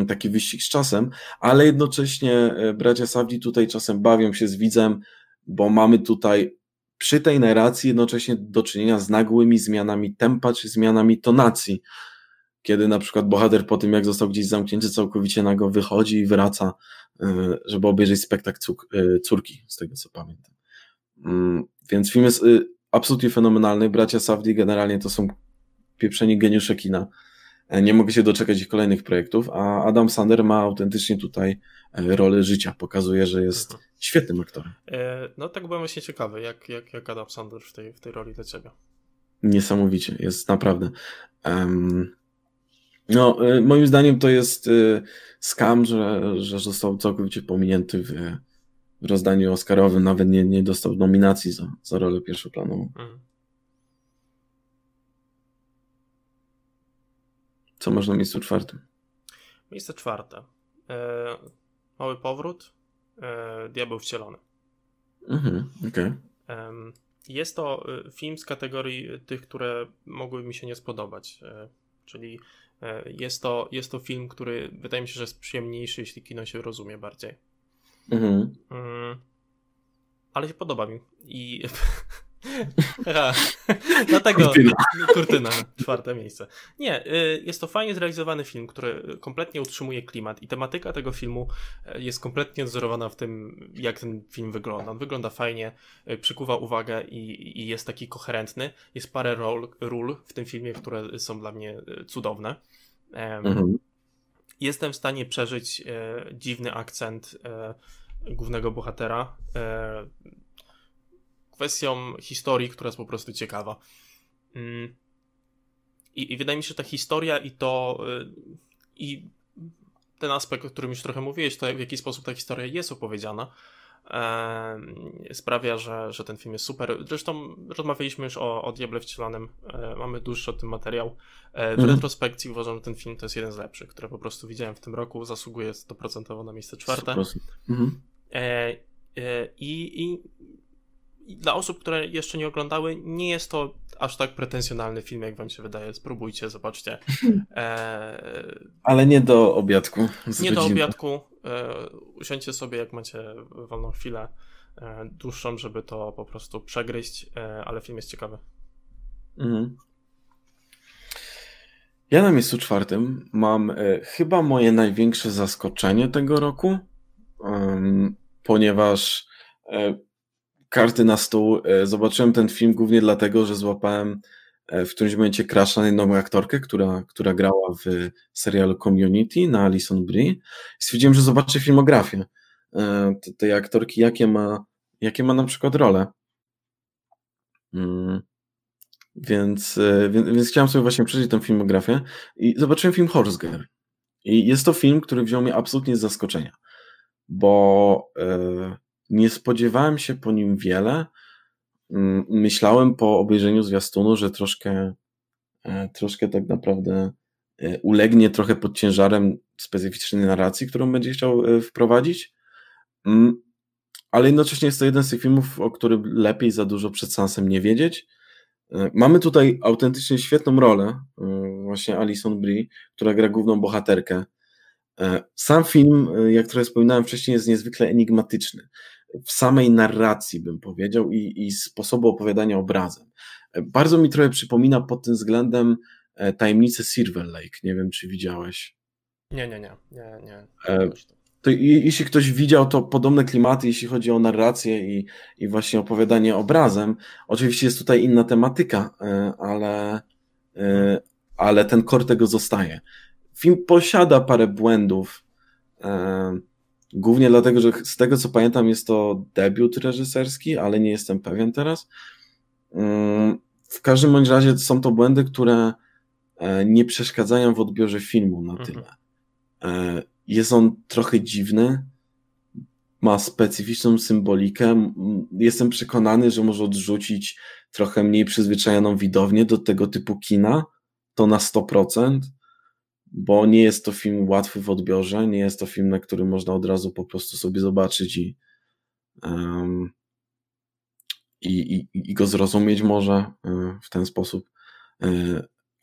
taki wyścig z czasem, ale jednocześnie e, bracia Savdi tutaj czasem bawią się z widzem, bo mamy tutaj przy tej narracji jednocześnie do czynienia z nagłymi zmianami tempa czy zmianami tonacji, kiedy na przykład bohater po tym, jak został gdzieś zamknięty całkowicie nago, wychodzi i wraca, e, żeby obejrzeć spektakl e, córki, z tego co pamiętam. Mm, więc film jest absolutnie fenomenalny. Bracia Savdi generalnie to są pieprzeni geniusze kina nie mogę się doczekać ich kolejnych projektów, a Adam Sander ma autentycznie tutaj e, rolę życia. Pokazuje, że jest mhm. świetnym aktorem. E, no tak byłem właśnie ciekawy, jak, jak, jak Adam Sander w tej, w tej roli dla ciebie. Niesamowicie, jest naprawdę. Um, no, y, moim zdaniem to jest skam, że, że został całkowicie pominięty w, w rozdaniu Oscarowym, nawet nie, nie dostał nominacji za, za rolę pierwszoplanową. Mhm. Co masz na miejscu czwartym? Miejsce czwarte. E, mały powrót. E, Diabeł wcielony. Mhm, okej. Okay. Jest to y, film z kategorii tych, które mogły mi się nie spodobać. E, czyli e, jest to, jest to film, który wydaje mi się, że jest przyjemniejszy, jeśli kino się rozumie bardziej. Mhm. Mm, ale się podoba mi. I [LAUGHS] [LAUGHS] Dlatego kurtyna. kurtyna, czwarte miejsce. Nie, y, jest to fajnie zrealizowany film, który kompletnie utrzymuje klimat i tematyka tego filmu y, jest kompletnie odzorowana w tym, jak ten film wygląda. On wygląda fajnie, y, przykuwa uwagę i, i jest taki koherentny. Jest parę ról, ról w tym filmie, które są dla mnie cudowne. Mhm. Jestem w stanie przeżyć dziwny akcent głównego bohatera kwestią historii, która jest po prostu ciekawa. Mm. I, I, wydaje mi się, że ta historia i to y, i ten aspekt, o którym już trochę mówiłeś, to w jaki sposób ta historia jest opowiedziana, e, sprawia, że, że ten film jest super. Zresztą rozmawialiśmy już o, o Diable Wcielonym, e, mamy dłuższy o tym materiał. E, w mm. retrospekcji uważam, że ten film to jest jeden z lepszych, które po prostu widziałem w tym roku, zasługuje 100% na miejsce czwarte. Mhm. E, i, I dla osób, które jeszcze nie oglądały, nie jest to aż tak pretensjonalny film, jak wam się wydaje. Spróbujcie, zobaczcie. [LAUGHS] E... Ale nie do obiadku. Nie do obiadku. E... Usiądźcie sobie, jak macie wolną chwilę e... dłuższą, żeby to po prostu przegryźć, e... ale film jest ciekawy. Mhm. Ja na miejscu czwartym mam e, chyba moje największe zaskoczenie tego roku, um, ponieważ e, karty na stół. E, zobaczyłem ten film głównie dlatego, że złapałem e, w którymś momencie crash na jedną aktorkę, która, która grała w serialu Community na Alison Brie. Stwierdziłem, że zobaczę filmografię e, tej aktorki, jakie ma, jakie ma na przykład role. Mm. Więc, więc, więc chciałem sobie właśnie przeczytać tę filmografię i zobaczyłem film Horse Girl. I jest to film, który wziął mnie absolutnie z zaskoczenia, bo nie spodziewałem się po nim wiele. Mm, myślałem po obejrzeniu zwiastunu, że troszkę, e, troszkę tak naprawdę e, ulegnie trochę pod ciężarem specyficznej narracji, którą będzie chciał e, wprowadzić. Mm, ale jednocześnie jest to jeden z tych filmów, o którym lepiej za dużo przed sensem nie wiedzieć. Mamy tutaj autentycznie świetną rolę, właśnie Alison Brie, która gra główną bohaterkę. Sam film, jak trochę wspominałem wcześniej, jest niezwykle enigmatyczny w samej narracji, bym powiedział, i, i sposobu opowiadania obrazem. Bardzo mi trochę przypomina pod tym względem e, tajemnicę Silver Lake. Nie wiem, czy widziałeś. Nie, nie, nie. nie, nie. E, to jeśli ktoś widział, to podobne klimaty, jeśli chodzi o narrację i, i właśnie opowiadanie obrazem. Oczywiście jest tutaj inna tematyka, e, ale, ale ten kor tego zostaje. Film posiada parę błędów, Głównie dlatego, że z tego co pamiętam, jest to debiut reżyserski, ale nie jestem pewien teraz. Mm, w każdym bądź razie są to błędy, które e, nie przeszkadzają w odbiorze filmu na mhm. tyle. Mhm. Jest on trochę dziwny, ma specyficzną symbolikę. Jestem przekonany, że może odrzucić trochę mniej przyzwyczajoną widownię do tego typu kina, to na 100% bo nie jest to film łatwy w odbiorze, nie jest to film, na który można od razu po prostu sobie zobaczyć i, um, i, i, i, go zrozumieć może e, w ten sposób. E,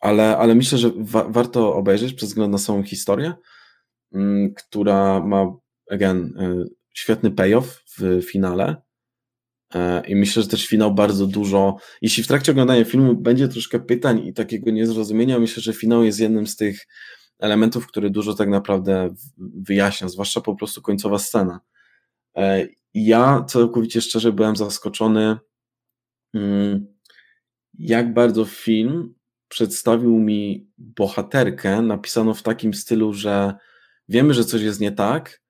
ale, ale myślę, że wa warto obejrzeć przez względ na samą historię, mm, która ma, again, e, świetny payoff w finale. I myślę, że też finał bardzo dużo. Jeśli w trakcie oglądania filmu będzie troszkę pytań i takiego niezrozumienia, myślę, że finał jest jednym z tych elementów, który dużo tak naprawdę wyjaśnia, zwłaszcza po prostu końcowa scena. E, ja całkowicie szczerze byłem zaskoczony, mm, jak bardzo film przedstawił mi bohaterkę napisaną w takim stylu, że wiemy, że coś jest nie tak,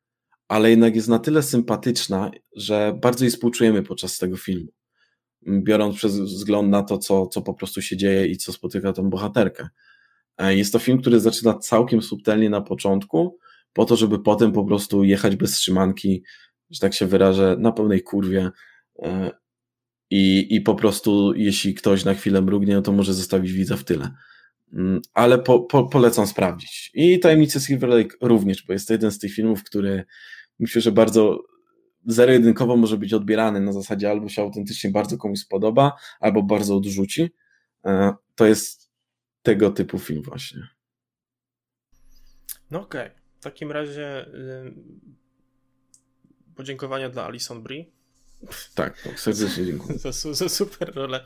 ale jednak jest na tyle sympatyczna, że bardzo jej współczujemy podczas tego filmu. biorąc przez wzgląd na to, co, co po prostu się dzieje i co spotyka tą bohaterkę. E, jest to film, który zaczyna całkiem subtelnie na początku, po to, żeby potem po prostu jechać bez trzymanki, że tak się wyrażę, na pełnej kurwie. E, I, I po prostu, jeśli ktoś na chwilę mrugnie, no to może zostawić widza w tyle. Mm, ale po, po, polecam sprawdzić. I Tajemnice Silver Lake również, bo jest to jeden z tych filmów, który myślę, że bardzo zero-jedynkowo może być odbierany na zasadzie albo się autentycznie bardzo komuś spodoba, albo bardzo odrzuci. E, to jest tego typu film właśnie. No okej. Okay. W takim razie yy, podziękowania dla Alison Brie. Tak, tak serdecznie dziękuję. [LAUGHS] za, za super rolę,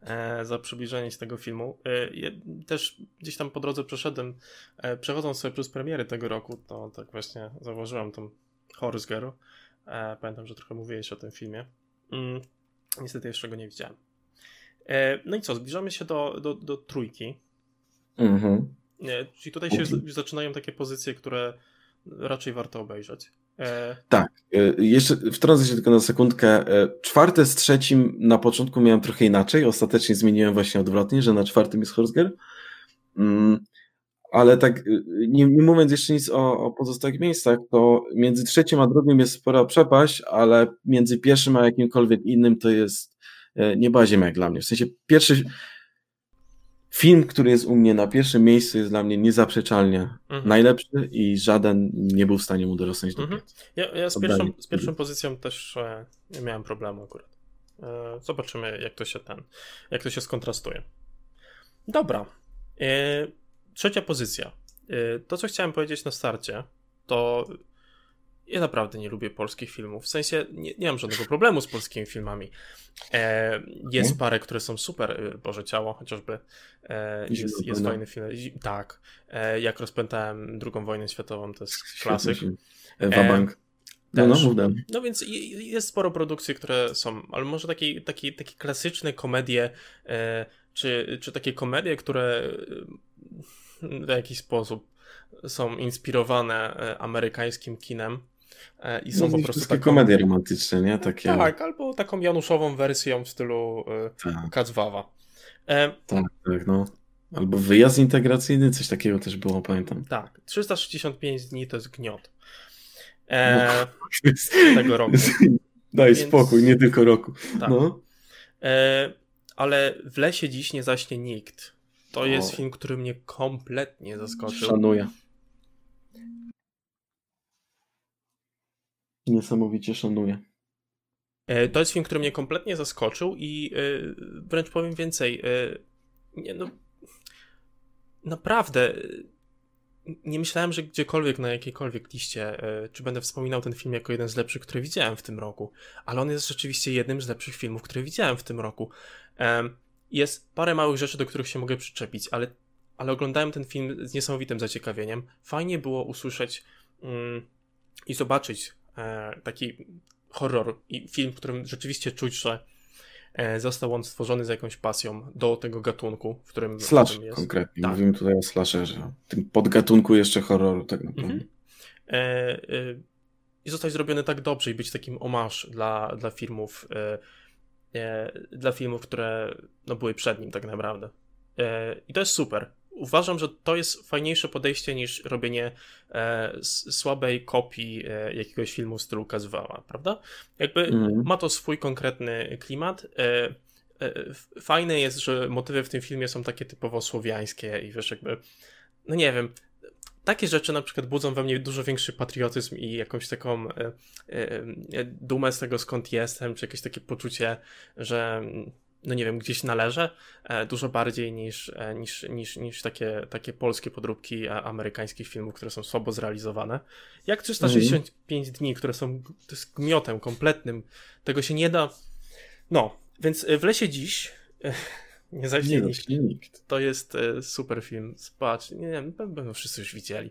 e, za przybliżenie się tego filmu. E, ja też gdzieś tam po drodze przeszedłem, e, przechodząc sobie przez premiery tego roku, to tak właśnie zauważyłem tą Horse Girl. Pamiętam, że trochę mówiłeś o tym filmie. Mm, niestety jeszcze go nie widziałem. E, no i co, zbliżamy się do, do, do trójki. Mhm. Nie, czyli tutaj się okay. zaczynają takie pozycje, które raczej warto obejrzeć. E... Tak, e, jeszcze wtrącę się tylko na sekundkę. E, czwarte z trzecim na początku miałem trochę inaczej, ostatecznie zmieniłem właśnie odwrotnie, że na czwartym jest Horsger. Mm, ale tak, e, nie, nie, mówiąc jeszcze nic o, o, pozostałych miejscach, to między trzecim a drugim jest spora przepaść, ale między pierwszym a jakimkolwiek innym to jest nieba ziemia jak dla mnie. W sensie pierwszy, film, który jest u mnie na pierwszym miejscu, jest dla mnie niezaprzeczalnie mhm. najlepszy i żaden nie był w stanie mu dorosnąć do mhm. Ja, ja z, pierwszą, z pierwszą pozycją też e, nie miałem problemu akurat. E, zobaczymy, jak to się ten, jak to się skontrastuje. Dobra. E, trzecia pozycja. E, to, co chciałem powiedzieć na starcie, to ja naprawdę nie lubię polskich filmów. W sensie nie, nie mam żadnego problemu z polskimi filmami. E, jest hmm? parę, które są super. E, Boże Ciało chociażby. E, jest, jest fajny film. Tak. E, jak rozpętałem drugą wojnę światową, to jest klasyk. Wabank. No, no, no, no więc jest sporo produkcji, które są, ale może takie, takie, takie klasyczne komedie, e, czy, czy takie komedie, które e, w jakiś sposób są inspirowane amerykańskim kinem E, I są no, po prostu takie komedie romantyczne, nie? Takie... Tak, albo taką Januszową wersją w stylu e, tak. Kacwawa. E... Tak, tak, no. Albo wyjazd integracyjny, coś takiego też było, pamiętam. Tak, 365 dni to jest gniot. E... No, tego roku. [LAUGHS] Daj Więc... spokój, nie tylko roku. Tak. No. E... Ale w lesie dziś nie zaśnie nikt. To jest film, który mnie kompletnie zaskoczył. Szanuję. Niesamowicie szanuję. E, to jest film, który mnie kompletnie zaskoczył i e, wręcz powiem więcej. E, nie, no, naprawdę nie myślałem, że gdziekolwiek na jakiejkolwiek liście, czy będę wspominał ten film jako jeden z lepszych, które widziałem w tym roku, ale on jest rzeczywiście jednym z lepszych filmów, które widziałem w tym roku. Jest parę małych rzeczy, do których się mogę przyczepić, ale, ale oglądałem ten film z niesamowitym zaciekawieniem. Fajnie było usłyszeć mm, i zobaczyć taki horror i film, w którym rzeczywiście czuć, że e, został on stworzony z jakąś pasją do tego gatunku, w którym, Slash w którym jest. konkretnie. Tak. Mówimy tutaj o slasherze. Tym podgatunku jeszcze horroru tak naprawdę. Mhm. E, e, I zostać zrobiony tak dobrze i być takim omarz dla, dla filmów e, e, dla filmów, które no, były przed nim tak naprawdę. I to jest super uważam, że to jest fajniejsze podejście niż robienie e, słabej kopii e, jakiegoś filmu w stylu Kazwała, prawda? Jakby mm. ma to swój konkretny klimat. E, e, fajne jest, że motywy w tym filmie są takie typowo słowiańskie i wiesz, jakby, no nie wiem, takie rzeczy na przykład budzą we mnie dużo większy patriotyzm i jakąś taką e, e, dumę z tego, skąd jestem, czy jakieś takie poczucie, że no nie wiem, gdzieś należy, e, dużo bardziej niż, e, niż, niż, niż takie, takie polskie podróbki amerykańskich filmów, które są słabo zrealizowane. Jak 365 mm. dni, które są to jest gmiotem kompletnym, tego się nie da. No, więc e, w lesie dziś [LAUGHS] nie zaśnie nikt. nikt. To jest super film. Spać. Nie wiem, będą wszyscy już widzieli.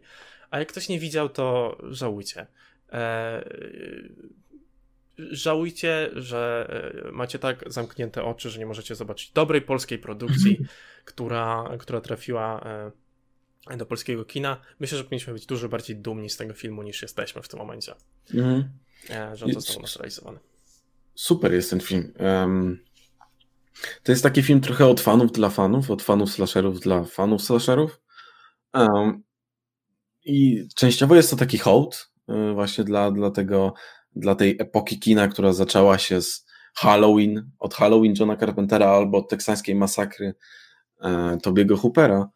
A jak ktoś nie widział, to żałujcie żałujcie, że e, macie tak zamknięte oczy, że nie możecie zobaczyć dobrej polskiej produkcji, [LAUGHS] która, która trafiła e, do polskiego kina. Myślę, że powinniśmy być dużo bardziej dumni z tego filmu niż jesteśmy w tym momencie. Mm. Że on został nas realizowany. Super jest ten film. Um, To jest taki film trochę od fanów dla fanów, od fanów slasherów dla fanów slasherów. Um, I częściowo jest to taki hołd właśnie dla, dla, tego, dla tej epoki kina, która zaczęła się z Halloween, od Halloween Johna Carpentera albo od teksańskiej masakry e, Tobiego Hoopera.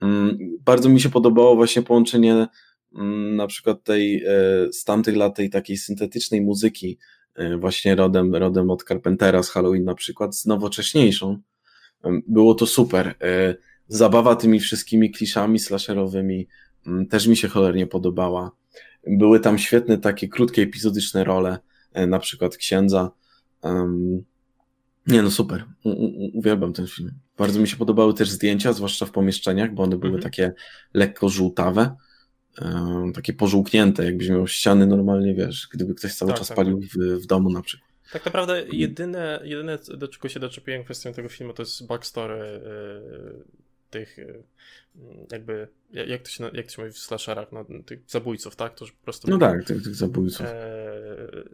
Mm, bardzo mi się podobało właśnie połączenie mm, na przykład tej e, z tamtych lat tej takiej syntetycznej muzyki e, właśnie rodem, rodem od Carpentera z Halloween na przykład z nowocześniejszą. Było to super. Zabawa tymi wszystkimi kliszami slasherowymi mm, też mi się cholernie podobała. Były tam świetne takie krótkie epizodyczne role, na przykład księdza, nie no, super. U, u, uwielbiam ten film. Bardzo mi się podobały też zdjęcia, zwłaszcza w pomieszczeniach, bo one były mhm. takie lekko żółtawe, takie pożółknięte, jakbyś miał ściany normalnie, wiesz, gdyby ktoś cały tak, czas tak. palił w, w domu na przykład. Tak naprawdę jedyne, jedyne, do czego się doczepiłem kwestią tego filmu, to jest backstory yy, tych yy, jakby, jak to się, jak to się mówi w slasherach, no, tych zabójców, tak? To, po prostu... No tak, tych, tych zabójców. E...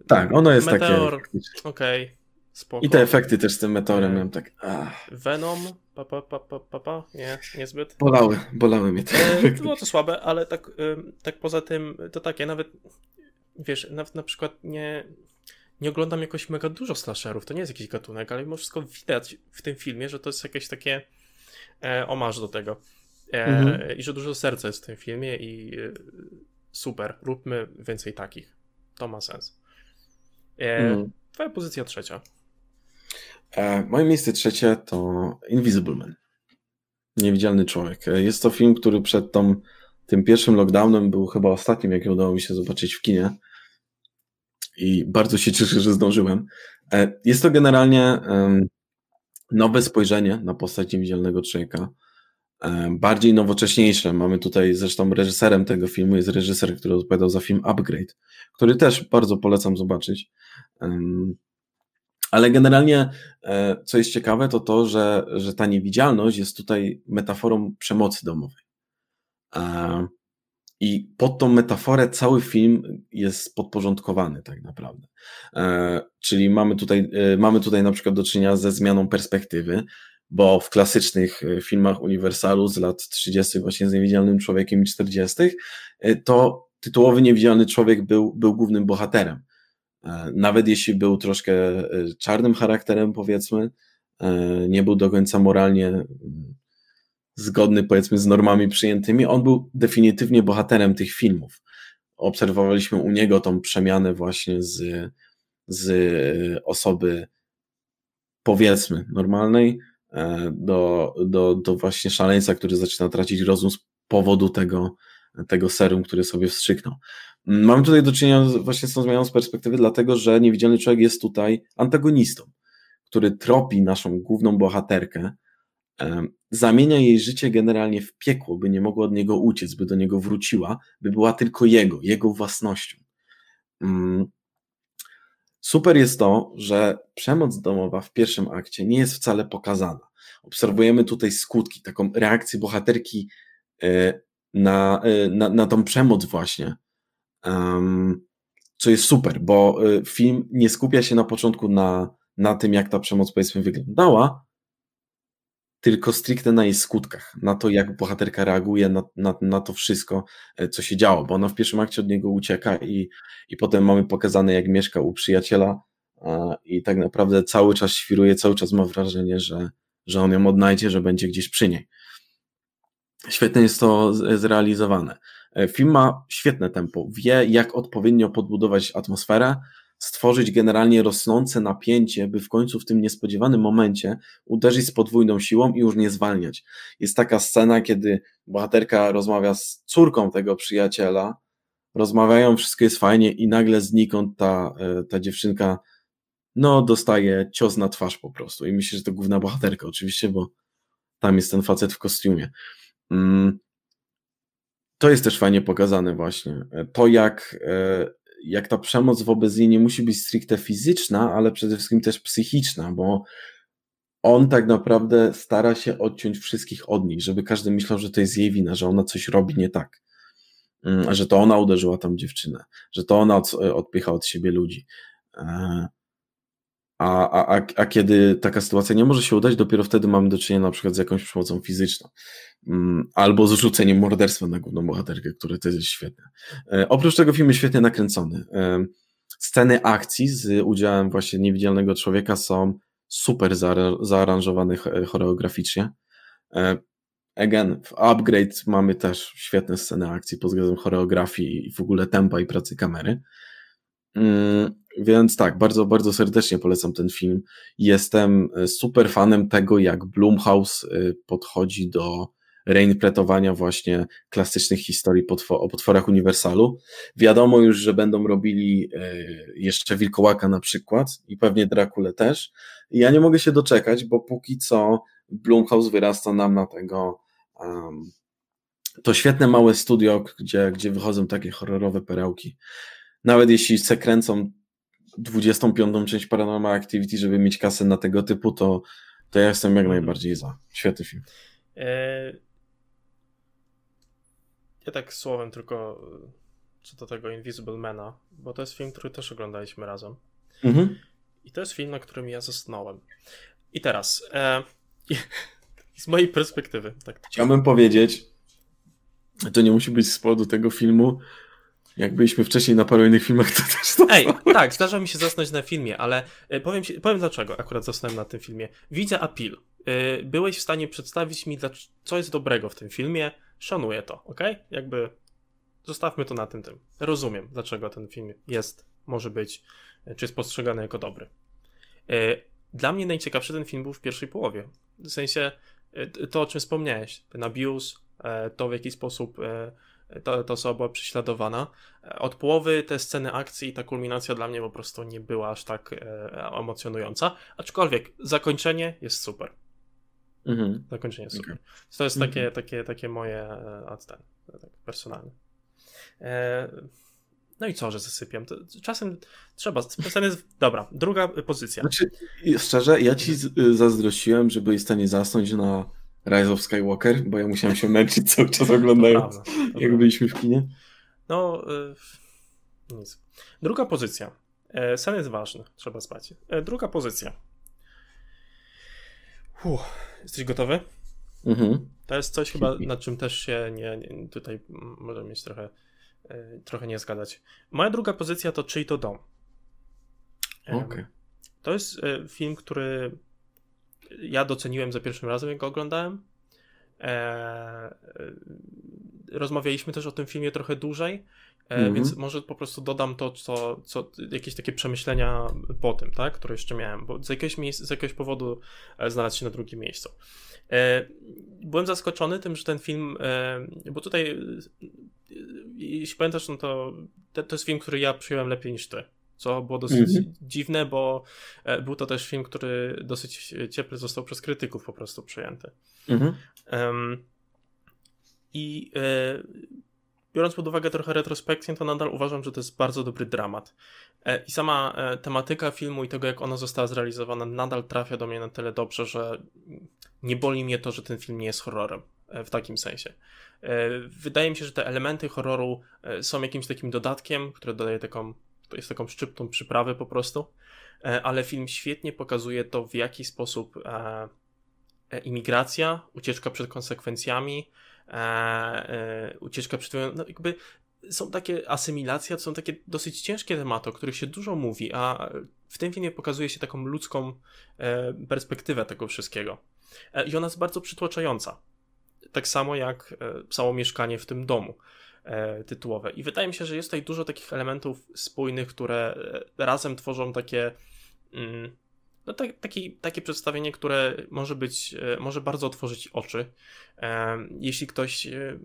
Tak, ono jest Meteor, takie... okej, okay, spoko. I te efekty też z tym meteorem e... tak... Ach. Venom, pa, pa, pa, pa, pa, pa, nie, niezbyt. Bolały, bolały mnie te e, Było to słabe, ale tak, tak poza tym, to tak, ja nawet, wiesz, nawet na przykład nie nie oglądam jakoś mega dużo slasherów, to nie jest jakiś gatunek, ale mimo wszystko widać w tym filmie, że to jest jakieś takie e, omarz do tego. E, mhm. I że dużo serca jest w tym filmie i e, super, róbmy więcej takich. To ma sens. E, mhm. Twoja pozycja trzecia. E, moje miejsce trzecie to Invisible Man. Niewidzialny człowiek. E, jest to film, który przed tą, tym pierwszym lockdownem był chyba ostatnim, jaki udało mi się zobaczyć w kinie. I bardzo się cieszę, że zdążyłem. Jest to generalnie nowe spojrzenie na postać niewidzialnego człowieka bardziej nowocześniejsze. Mamy tutaj zresztą reżyserem tego filmu, jest reżyser, który odpowiadał za film Upgrade, który też bardzo polecam zobaczyć. Ale generalnie, e, co jest ciekawe, to to, że, że ta niewidzialność jest tutaj metaforą przemocy domowej. I pod tą metaforę cały film jest podporządkowany tak naprawdę. E, czyli mamy tutaj, e, mamy tutaj na przykład do czynienia ze zmianą perspektywy, bo w klasycznych e, filmach Uniwersalu z lat 30., właśnie z niewidzialnym człowiekiem i 40., e, to tytułowy niewidzialny człowiek był, był głównym bohaterem. E, nawet jeśli był troszkę czarnym charakterem, powiedzmy, nie był do końca moralnie mm, zgodny, powiedzmy, z normami przyjętymi, on był definitywnie bohaterem tych filmów. Obserwowaliśmy u niego tą przemianę właśnie z, z osoby, powiedzmy, normalnej E, do, do, do właśnie szaleńca, który zaczyna tracić rozum z powodu tego, tego serum, który sobie wstrzyknął. Mm, mamy tutaj do czynienia właśnie z tą zmianą z perspektywy, dlatego że niewidzialny człowiek jest tutaj antagonistą, który tropi naszą główną bohaterkę, e, zamienia jej życie generalnie w piekło, by nie mogła od niego uciec, by do niego wróciła, by była tylko jego, jego własnością. Mm, Super jest to, że przemoc domowa w pierwszym akcie nie jest wcale pokazana. Obserwujemy tutaj skutki, taką reakcję bohaterki e, na, e, na, na tą przemoc właśnie. co jest super, bo e, film nie skupia się na początku na, na tym, jak ta przemoc powiedzmy wyglądała, tylko stricte na jej skutkach, na to, jak bohaterka reaguje na, na, na to wszystko, e, co się działo, bo ona w pierwszym akcie od niego ucieka i, i potem mamy pokazane, jak mieszka u przyjaciela i tak naprawdę cały czas świruje, cały czas ma wrażenie, że, że on ją odnajdzie, że będzie gdzieś przy niej. Świetnie jest to zrealizowane. E, film ma świetne tempo, wie, jak odpowiednio podbudować atmosferę, stworzyć generalnie rosnące napięcie, by w końcu w tym niespodziewanym momencie uderzyć z podwójną siłą i już nie zwalniać. Jest taka scena, kiedy bohaterka rozmawia z córką tego przyjaciela, rozmawiają, wszystko jest fajnie i nagle znikąd ta, e, ta dziewczynka no dostaje cios na twarz po prostu i myślę, że to główna bohaterka oczywiście, bo tam jest ten facet w kostiumie. Mm. To jest też fajnie pokazane właśnie. To jak e, jak ta przemoc wobec niej nie musi być stricte fizyczna, ale przede wszystkim też psychiczna, bo on tak naprawdę stara się odciąć wszystkich od niej, żeby każdy myślał, że to jest jej wina, że ona coś robi nie tak, mm, że to ona uderzyła tam dziewczynę, że to ona odpycha od siebie ludzi. E, A, a, a, kiedy taka sytuacja nie może się udać, dopiero wtedy mamy do czynienia na przykład z jakąś przemocą fizyczną. Mm, albo z rzuceniem morderstwa na główną bohaterkę, które to jest świetne. E, oprócz tego film jest świetnie nakręcony. E, sceny akcji z udziałem właśnie niewidzialnego człowieka są super zaaranżowane choreograficznie. E, again, w Upgrade mamy też świetne sceny akcji pod względem choreografii i w ogóle tempa i pracy kamery. Więc tak, bardzo, bardzo serdecznie polecam ten film. Jestem super fanem tego, jak Blumhouse podchodzi do reinterpretowania właśnie klasycznych historii o potworach Uniwersalu. Wiadomo już, że będą robili e, jeszcze Wilkołaka na przykład i pewnie Drakule też. ja nie mogę się doczekać, bo póki co Blumhouse wyrasta nam na tego um, to świetne małe studio, gdzie, gdzie wychodzą takie horrorowe perełki. Nawet jeśli se kręcą 25. część Paranormal Activity, żeby mieć kasę na tego typu, to, to ja jestem jak mhm. najbardziej za. Świetny film. E, ja tak słowem tylko e, co do tego Invisible Mana, bo to jest film, który też oglądaliśmy razem. Mhm. I to jest film, na którym ja zasnąłem. I teraz, e, [LAUGHS] z mojej perspektywy, tak. Chciałbym powiedzieć, to nie musi być z powodu tego filmu. Jak byliśmy wcześniej na paru innych filmach, to też to. Ej, tak, zdarza mi się zasnąć na filmie, ale e, powiem, ci, powiem dlaczego akurat zasnąłem na tym filmie. Widzę appeal. E, byłeś w stanie przedstawić mi, co jest dobrego w tym filmie szanuję to, ok? Jakby zostawmy to na tym tym. Rozumiem, dlaczego ten film jest, może być, czy jest postrzegany jako dobry. E, dla mnie najciekawszy ten film był w pierwszej połowie. W sensie e, to, o czym wspomniałeś, ten abuse, e, to w jaki sposób ta, ta osoba była prześladowana. Od połowy te sceny akcji i ta kulminacja dla mnie po prostu nie była aż tak emocjonująca, aczkolwiek zakończenie jest super. Mhm. Zakończenie super. Okay. To jest takie, mhm. takie, takie moje e, ten, tak personalne. E, no i co, że zasypiam? To czasem trzeba. Jest... Dobra, druga pozycja. Znaczy, szczerze, ja ci zazdrościłem, że byłeś w stanie zasnąć na Rise of Skywalker, bo ja musiałem się męczyć cały czas oglądając, prawda, jak prawda. byliśmy w kinie. No, y, nic. Druga pozycja. E, sen jest ważny, trzeba spać. E, druga pozycja. Uff. Jesteś gotowy? Mhm. To jest coś chyba, nad czym też się nie, nie tutaj możemy mieć trochę, e, trochę nie zgadać. Moja druga pozycja to Czyj to dom. Okay. To jest e, film, który ja doceniłem za pierwszym razem, jak go oglądałem. E, rozmawialiśmy też o tym filmie trochę dłużej, mm -hmm. więc może po prostu dodam to, co, co jakieś takie przemyślenia po tym, tak, które jeszcze miałem, bo z jakiegoś, miejsc, z jakiegoś powodu e, znalazł się na drugim miejscu. E, byłem zaskoczony tym, że ten film, bo tutaj, jeśli pamiętasz, no to to jest film, który ja przyjąłem lepiej niż ty co było dosyć mm -hmm. dziwne, bo był to też film, który dosyć ciepły został przez krytyków po prostu przyjęty. Mm -hmm. um, I e, biorąc pod uwagę trochę retrospekcję, to nadal uważam, że to jest bardzo dobry dramat. E, I sama e, tematyka filmu i tego, jak ona została zrealizowana, nadal trafia do mnie na tyle dobrze, że nie boli mnie to, że ten film nie jest horrorem e, w takim sensie. Wydaje mi się, że te elementy horroru są jakimś takim dodatkiem, które dodaje taką, to jest taką szczyptą przyprawy po prostu, ale film świetnie pokazuje to, w jaki sposób imigracja, ucieczka przed konsekwencjami, e, e, ucieczka przed no jakby są takie asymilacja, to są takie dosyć ciężkie tematy, o których się dużo mówi, a w tym filmie pokazuje się taką ludzką e, perspektywę tego wszystkiego. E, I ona jest bardzo przytłaczająca. Tak samo jak e, samo mieszkanie w tym domu e, tytułowe. I wydaje mi się, że jest tutaj dużo takich elementów spójnych, które razem tworzą takie. Mm, no, tak, taki, takie przedstawienie, które może być, e, może bardzo otworzyć oczy. E, jeśli ktoś, e,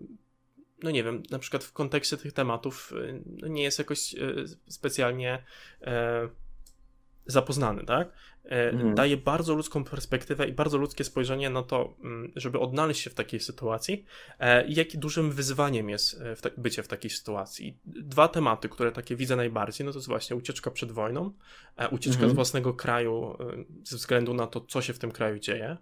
no nie wiem, na przykład w kontekście tych tematów no nie jest jakoś specjalnie zapoznany, tak? Mhm. Daje bardzo ludzką perspektywę i bardzo ludzkie spojrzenie na to, mm, żeby odnaleźć się w takiej sytuacji e, i jakim dużym wyzwaniem jest ta bycie w takiej sytuacji. Dwa tematy, które takie widzę najbardziej, no to jest właśnie ucieczka przed wojną, e, ucieczka mhm. z własnego kraju ze względu na to, co się w tym kraju dzieje.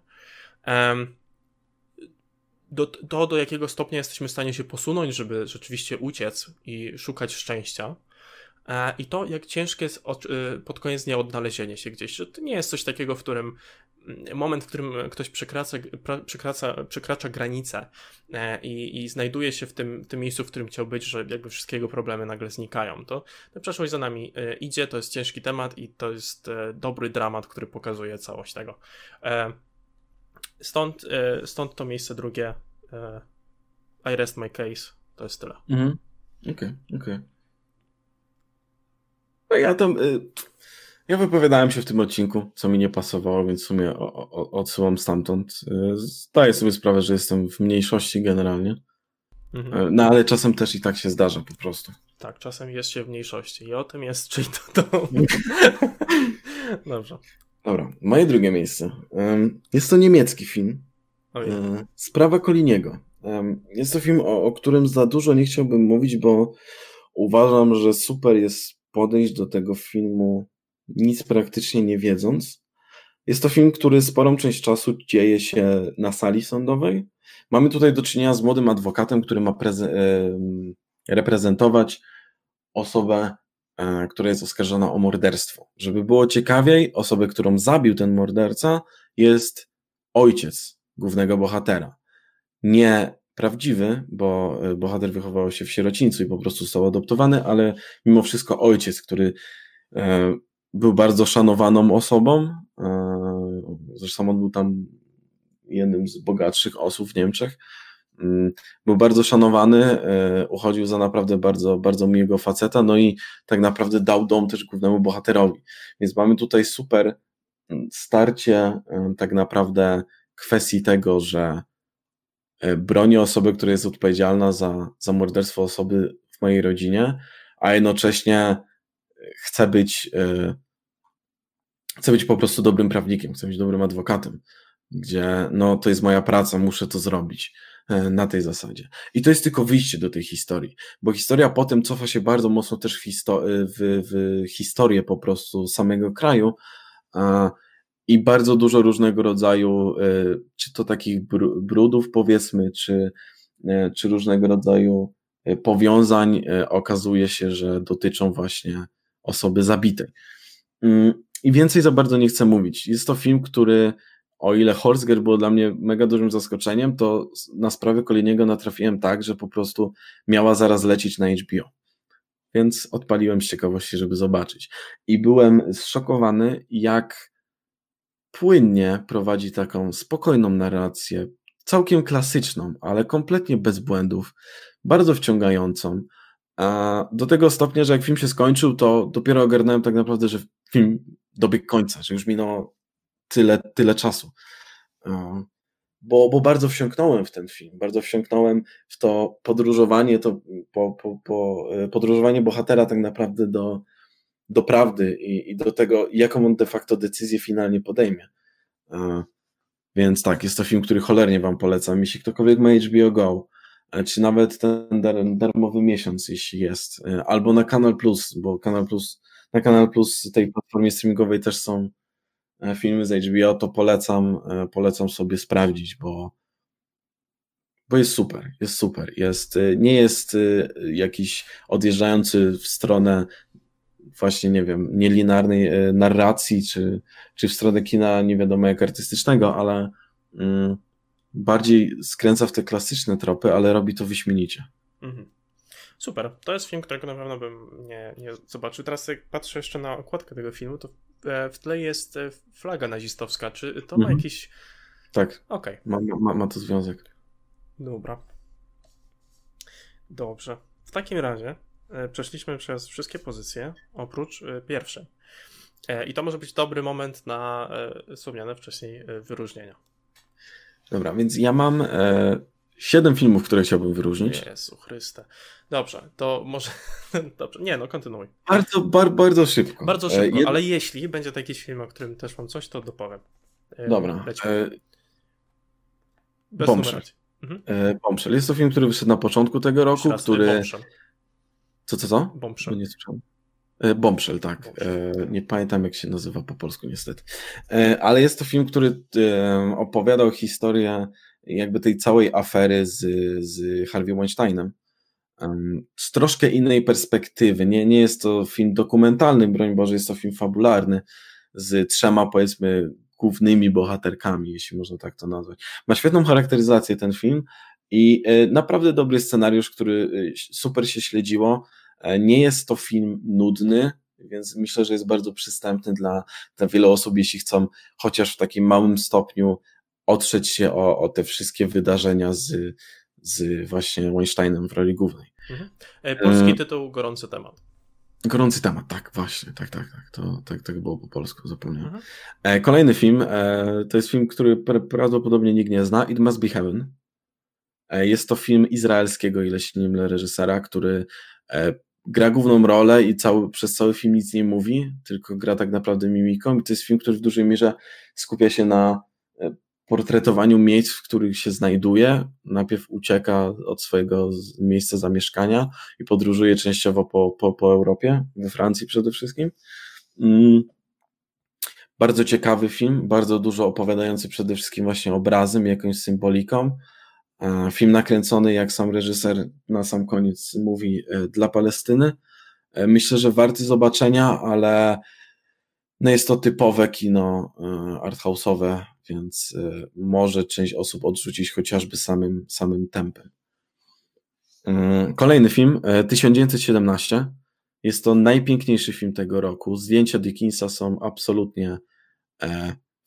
Do, to, do jakiego stopnia jesteśmy w stanie się posunąć, żeby rzeczywiście uciec i szukać szczęścia E, I to, jak ciężkie jest y, pod koniec dnia odnalezienie się gdzieś, to nie jest coś takiego, w którym mm, moment, w którym ktoś przekracza, przekracza, przekracza granicę e, i, i znajduje się w tym, tym miejscu, w którym chciał być, że jakby wszystkiego problemy nagle znikają. To, to przeszłość za nami e, idzie, to jest ciężki temat i to jest dobry dramat, który pokazuje całość tego. Stąd, stąd to miejsce drugie. I rest my case. To jest tyle. Mhm. Okej, okay, okej. Okay. No ja tam. Y, ja wypowiadałem się w tym odcinku, co mi nie pasowało, więc w sumie odsyłam stamtąd. Y, zdaję sobie sprawę, że jestem w mniejszości generalnie. Mhm. Y, no ale czasem też i tak się zdarza po prostu. Tak, czasem jest się w mniejszości i o tym jest, czyli to to. [LAUGHS] Dobrze. Dobra, moje drugie miejsce. Jest to niemiecki film. Sprawa Koliniego. Jest to film, o, o którym za dużo nie chciałbym mówić, bo uważam, że super jest podejść do tego filmu nic praktycznie nie wiedząc. Jest to film, który sporą część czasu dzieje się na sali sądowej. Mamy tutaj do czynienia z młodym adwokatem, który ma reprezentować osobę, e, która jest oskarżona o morderstwo. Żeby było ciekawiej, osobę, którą zabił ten morderca, jest ojciec głównego bohatera. Nie prawdziwy, bo e, bohater wychował się w sierocińcu i po prostu został adoptowany, ale mimo wszystko ojciec, który e, był bardzo szanowaną osobą. E, zresztą on był tam jednym z bogatszych osób w Niemczech. Mm, był bardzo szanowany, uchodził za naprawdę bardzo, bardzo miłego faceta, no i tak naprawdę dał dom też głównemu bohaterowi. Więc mamy tutaj super mm, starcie tak naprawdę kwestii tego, że E, broni osoby, która jest odpowiedzialna za, za morderstwo osoby w mojej rodzinie, a jednocześnie chcę być, e, chcę być po prostu dobrym prawnikiem, chcę być dobrym adwokatem, gdzie no to jest moja praca, muszę to zrobić e, na tej zasadzie. I to jest tylko wyjście do tej historii, bo historia potem cofa się bardzo mocno też w, w, w historię po prostu samego kraju, i bardzo dużo różnego rodzaju, e, czy to takich brudów, powiedzmy, czy, e, czy różnego rodzaju e, powiązań okazuje się, że dotyczą właśnie osoby zabitej. Mm, I więcej za bardzo nie chcę mówić. Jest to film, który, o ile Horsger było dla mnie mega dużym zaskoczeniem, to na sprawę kolejnego natrafiłem tak, że po prostu miała zaraz lecieć na HBO. Więc odpaliłem z ciekawości, żeby zobaczyć. I byłem zszokowany, jak płynnie prowadzi taką spokojną narrację, całkiem klasyczną, ale kompletnie bez błędów, bardzo wciągającą. A do tego stopnia, że jak film się skończył, to dopiero ogarnąłem tak naprawdę, że film dobiegł końca, że już minęło tyle, tyle czasu. Bo, bo bardzo wsiąknąłem w ten film, bardzo wsiąknąłem w to podróżowanie, to po, po, po, e, podróżowanie bohatera tak naprawdę do, do prawdy i, i do tego, jaką on de facto decyzję finalnie podejmie. Więc tak, jest to film, który cholernie Wam polecam. Jeśli ktokolwiek ma HBO Go, e, czy nawet ten dar, darmowy miesiąc, jeśli jest, e, albo na Kanal Plus, bo Kanal Plus, na Kanal Plus tej platformie streamingowej też są e, filmy z HBO, to polecam, polecam sobie sprawdzić, bo, bo jest super, jest super. Jest, nie jest jakiś odjeżdżający w stronę właśnie, nie wiem, nielinarnej e, narracji, czy, czy w stronę kina nie wiadomo jak artystycznego, ale mm, bardziej skręca w te klasyczne tropy, ale robi to wyśmienicie. Mhm. Super. To jest film, którego na pewno bym nie, nie zobaczył. Teraz jak patrzę jeszcze na okładkę tego filmu, to e, w tle jest e, flaga nazistowska. Czy to ma mhm. jakiś... Tak. Okej. Okay. Ma, ma, ma to związek. Dobra. Dobrze. W takim razie E, przeszliśmy przez wszystkie pozycje, oprócz e, pierwszej. E, I to może być dobry moment na wspomniane wcześniej wyróżnienia. Dobra, więc ja mam e, siedem filmów, które chciałbym wyróżnić. Jezu Chryste. Dobrze, to może... [LAUGHS] Dobrze, nie no, kontynuuj. Bardzo, bar, bardzo szybko. Bardzo szybko, e, ale jeśli będzie to jakiś film, o którym też mam coś, to dopowiem. E, Dobra. E, Bez Bombshell. Mhm. E, Jest to film, który wyszedł na początku tego roku, który... Bombshell. Co, co, co? Bombshell. Nie słyszałem. E, Bombshell, tak. Bombshell. E, nie pamiętam, jak się nazywa po polsku, niestety. E, ale jest to film, który opowiadał historię jakby tej całej afery z, z Harvey Weinsteinem. z troszkę innej perspektywy. Nie, nie jest to film dokumentalny, broń Boże, jest to film fabularny z trzema, powiedzmy, głównymi bohaterkami, jeśli można tak to nazwać. Ma świetną charakteryzację ten film i naprawdę dobry scenariusz, który super się śledziło. E, nie jest to film nudny, więc myślę, że jest bardzo przystępny dla, dla wielu osób, jeśli chcą chociaż w takim małym stopniu otrzeć się o, o te wszystkie wydarzenia z, z właśnie Weinsteinem w roli głównej. Mhm. Polski e... tytuł Gorący temat. Gorący temat, tak, właśnie, tak, tak, tak, to tak, tak było po polsku, zapomniałem. Mhm. E, kolejny film, e, to jest film, który prawdopodobnie nikt nie zna, It Must Be Heaven. E, jest to film izraelskiego, ile się nie mylę, reżysera, który e, gra główną rolę i cały, przez cały film nic nie mówi, tylko gra tak naprawdę mimiką i to jest film, który w dużej mierze skupia się na e, portretowaniu miejsc, w których się znajduje. Najpierw ucieka od swojego miejsca zamieszkania i podróżuje częściowo po, po, po Europie, we Francji przede wszystkim. Mm. Bardzo ciekawy film, bardzo dużo opowiadający przede wszystkim właśnie obrazem, jakąś symboliką. E, film nakręcony, jak sam reżyser na sam koniec mówi, e, dla Palestyny. E, myślę, że warty zobaczenia, ale no jest to typowe kino arthouse'owe, więc może część osób odrzucić chociażby samym, samym tempem. Kolejny film, 1917. Jest to najpiękniejszy film tego roku. Zdjęcia Dickinsa są absolutnie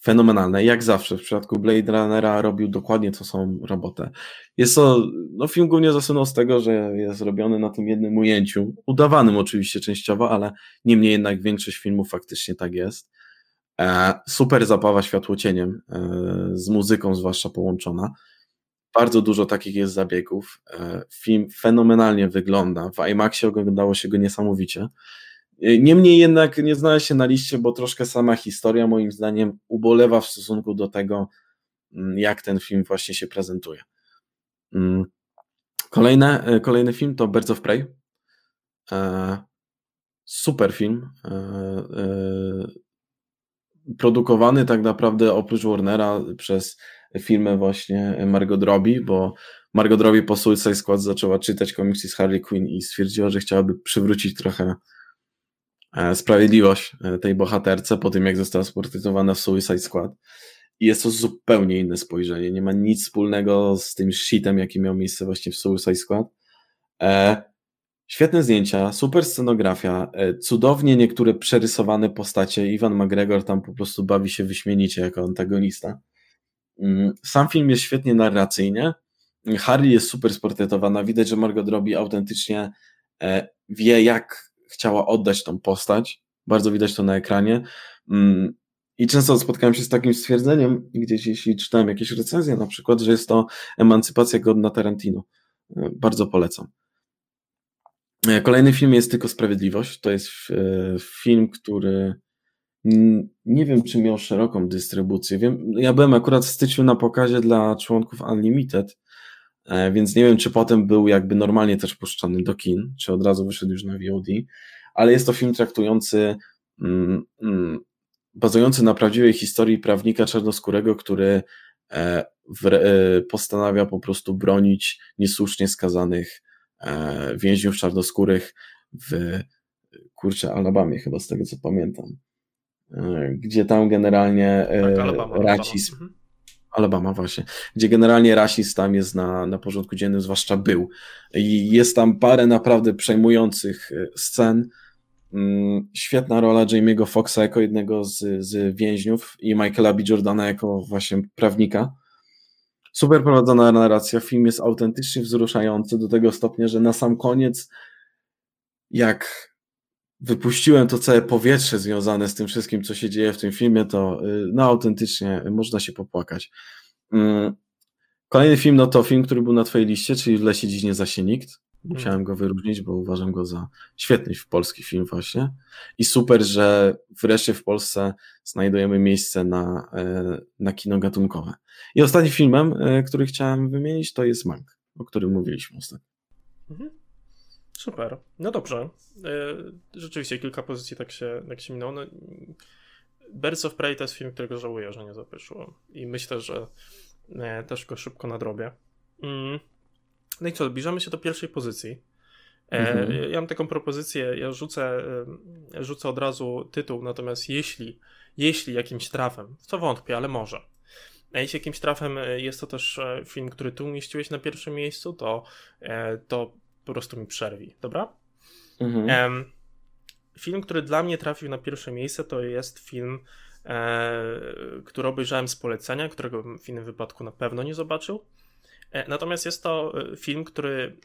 fenomenalne. Jak zawsze w przypadku Blade Runnera robił dokładnie to samą robotę. Jest to no, film głównie zasunął z tego, że jest robiony na tym jednym ujęciu, udawanym oczywiście częściowo, ale niemniej jednak większość filmów faktycznie tak jest. E, super zabawa światłocieniem, e, z muzyką zwłaszcza połączona. Bardzo dużo takich jest zabiegów. E, film fenomenalnie wygląda. W IMAXie oglądało się go niesamowicie. Niemniej jednak nie znalazł się na liście, bo troszkę sama historia moim zdaniem ubolewa w stosunku do tego, mm, jak ten film właśnie się prezentuje. Mm. Kolejne, e, kolejny film to Birds of Prey. E, super film. E, produkowany tak naprawdę oprócz Warnera przez firmę właśnie Margot Robbie, bo Margot Robbie po Suicide Squad zaczęła czytać komiksy z Harley Quinn i stwierdziła, że chciałaby przywrócić trochę E, sprawiedliwość e, tej bohaterce po tym, jak została sportretowana w Suicide Squad. I jest to zupełnie inne spojrzenie. Nie ma nic wspólnego z tym shitem, jaki miał miejsce właśnie w Suicide Squad. E, świetne zdjęcia, super scenografia, e, cudownie niektóre przerysowane postacie. Ivan McGregor tam po prostu bawi się wyśmienicie jako antagonista. Mm, sam film jest świetnie narracyjnie. Harry jest super sportretowana. Widać, że Margot Robbie autentycznie e, wie, jak chciała oddać tą postać. Bardzo widać to na ekranie. Mm, I często spotkałem się z takim stwierdzeniem, gdzieś jeśli czytałem jakieś recenzje, na przykład, że jest to emancypacja godna Tarantino. E, bardzo polecam. E, kolejny film jest Tylko Sprawiedliwość. To jest e, film, który nie wiem, czy miał szeroką dystrybucję. Wiem, ja byłem akurat w styczniu na pokazie dla członków Unlimited, więc nie wiem, czy potem był jakby normalnie też puszczany do kin, czy od razu wyszedł już na VOD ale jest to film traktujący, mm, mm, bazujący na prawdziwej historii prawnika czarnoskórego, który e, w, e, postanawia po prostu bronić niesłusznie skazanych e, więźniów czarnoskórych w kurczę Alabamie chyba z tego co pamiętam. E, gdzie tam generalnie e, tak, Alabama, rasizm. Alabama. Alabama właśnie, gdzie generalnie rasizm tam jest na, na porządku dziennym, zwłaszcza był. I jest tam parę naprawdę przejmujących e, scen, Mm, świetna rola Jamie'ego Foxa jako jednego z, z więźniów i Michaela B. Jordana jako właśnie prawnika. Super prowadzona narracja. Film jest autentycznie wzruszający do tego stopnia, że na sam koniec, jak wypuściłem to całe powietrze związane z tym wszystkim, co się dzieje w tym filmie, to y, no autentycznie można się popłakać. Mm, kolejny film, no to film, który był na twojej liście, czyli W lesie dziś nie zasie nikt. Musiałem go wyróżnić, bo uważam go za świetny polski film właśnie. I super, że wreszcie w Polsce znajdujemy miejsce na, e, na kino gatunkowe. I ostatnim filmem, e, który chciałem wymienić, to jest Mank, o którym mówiliśmy ostatnio. Mhm. Super. No dobrze. E, rzeczywiście kilka pozycji tak się, tak się minęło. No, Birds of Prey to jest film, którego żałuję, że nie zapyszyłem. I myślę, że też go szybko nadrobię. Mm. No i co, zbliżamy się do pierwszej pozycji. Mhm. Ja mam taką propozycję, ja rzucę, rzucę od razu tytuł, natomiast jeśli, jeśli jakimś trafem, w co wątpię, ale może, a jeśli jakimś trafem jest to też film, który tu umieściłeś na pierwszym miejscu, to, to po prostu mi przerwi, dobra? Mhm. Film, który dla mnie trafił na pierwsze miejsce, to jest film, e, który obejrzałem z polecenia, którego w innym wypadku na pewno nie zobaczył. E, natomiast jest to e, film, który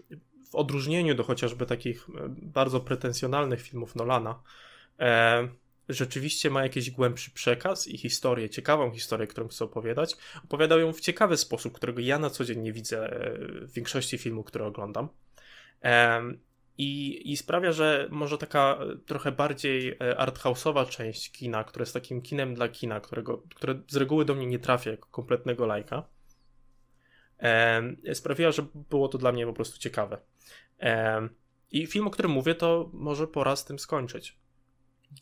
w odróżnieniu do chociażby takich e, bardzo pretensjonalnych filmów Nolana, e, rzeczywiście ma jakiś głębszy przekaz i historię, ciekawą historię, którą chcę opowiadać. Opowiadał ją w ciekawy sposób, którego ja na co dzień nie widzę w większości filmów, które oglądam. I, I sprawia, że może taka e, trochę bardziej e, arthouse'owa część kina, która jest takim kinem dla kina, którego, które z reguły do mnie nie trafia jako kompletnego lajka, sprawiła, że było to dla mnie po prostu ciekawe. I film, o którym mówię, to może pora z tym skończyć.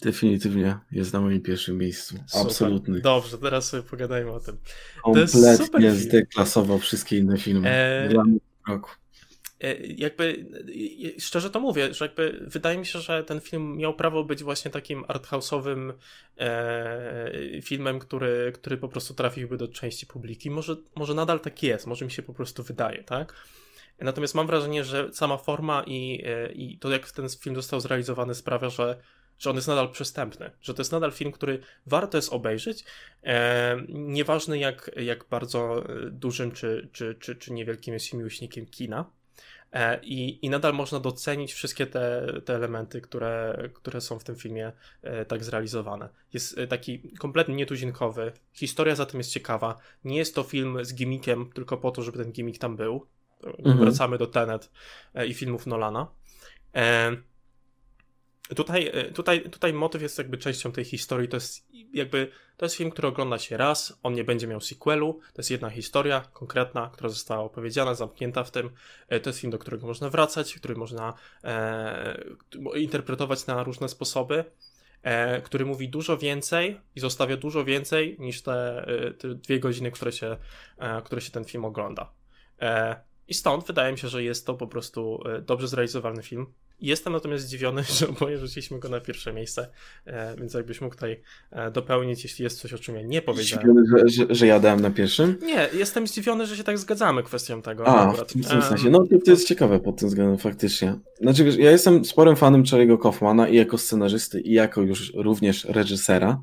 Definitywnie jest na moim pierwszym miejscu. Super. Absolutny. Dobrze, teraz sobie pogadajmy o tym. Kompletnie zdeklasował wszystkie inne filmy. E... Dla mnie roku. E, jakby szczerze to mówię, że jakby wydaje mi się, że ten film miał prawo być właśnie takim arthouse'owym e, filmem, który, który po prostu trafiłby do części publiki. Może, może nadal tak jest, może mi się po prostu wydaje, tak? Natomiast mam wrażenie, że sama forma i, e, i to, jak ten film został zrealizowany, sprawia, że, że on jest nadal przystępny, że to jest nadal film, który warto jest obejrzeć, e, nieważne jak, jak bardzo dużym czy, czy, czy, czy niewielkim jest miłośnikiem kina. E, I, I nadal można docenić wszystkie te, te elementy, które, które są w tym filmie e, tak zrealizowane. Jest e, taki kompletnie nietuzinkowy, historia za tym jest ciekawa. Nie jest to film z gimmickiem tylko po to, żeby ten gimmick tam był. Mhm. Wracamy do Tenet i filmów Nolana. E, tutaj, tutaj motyw jest jakby częścią tej historii. To jest jakby to jest film, który ogląda się raz, on nie będzie miał sequelu. To jest jedna historia konkretna, która została opowiedziana, zamknięta w tym. E, to jest film, do którego można wracać, który można e, interpretować na różne sposoby. E, który mówi dużo więcej i zostawia dużo więcej niż te, e, te dwie godziny, które się, e, które się ten film ogląda. I stąd wydaje mi się, że jest to po prostu dobrze zrealizowany film. Jestem natomiast zdziwiony, [LAUGHS] że oboje rzuciliśmy go na pierwsze miejsce, e, więc jakbyś mógł tutaj e, dopełnić, jeśli jest coś, o czym ja nie powiedziałem. Zdziwiony, że, że, że ja dałem na pierwszym? Nie, jestem zdziwiony, że się tak zgadzamy kwestią tego. A, akurat. w tym sensie. No to jest ciekawe pod tym względem faktycznie. Znaczy wiesz, ja jestem sporym fanem Charlie'ego Kaufmana i jako scenarzysty i jako już również reżysera.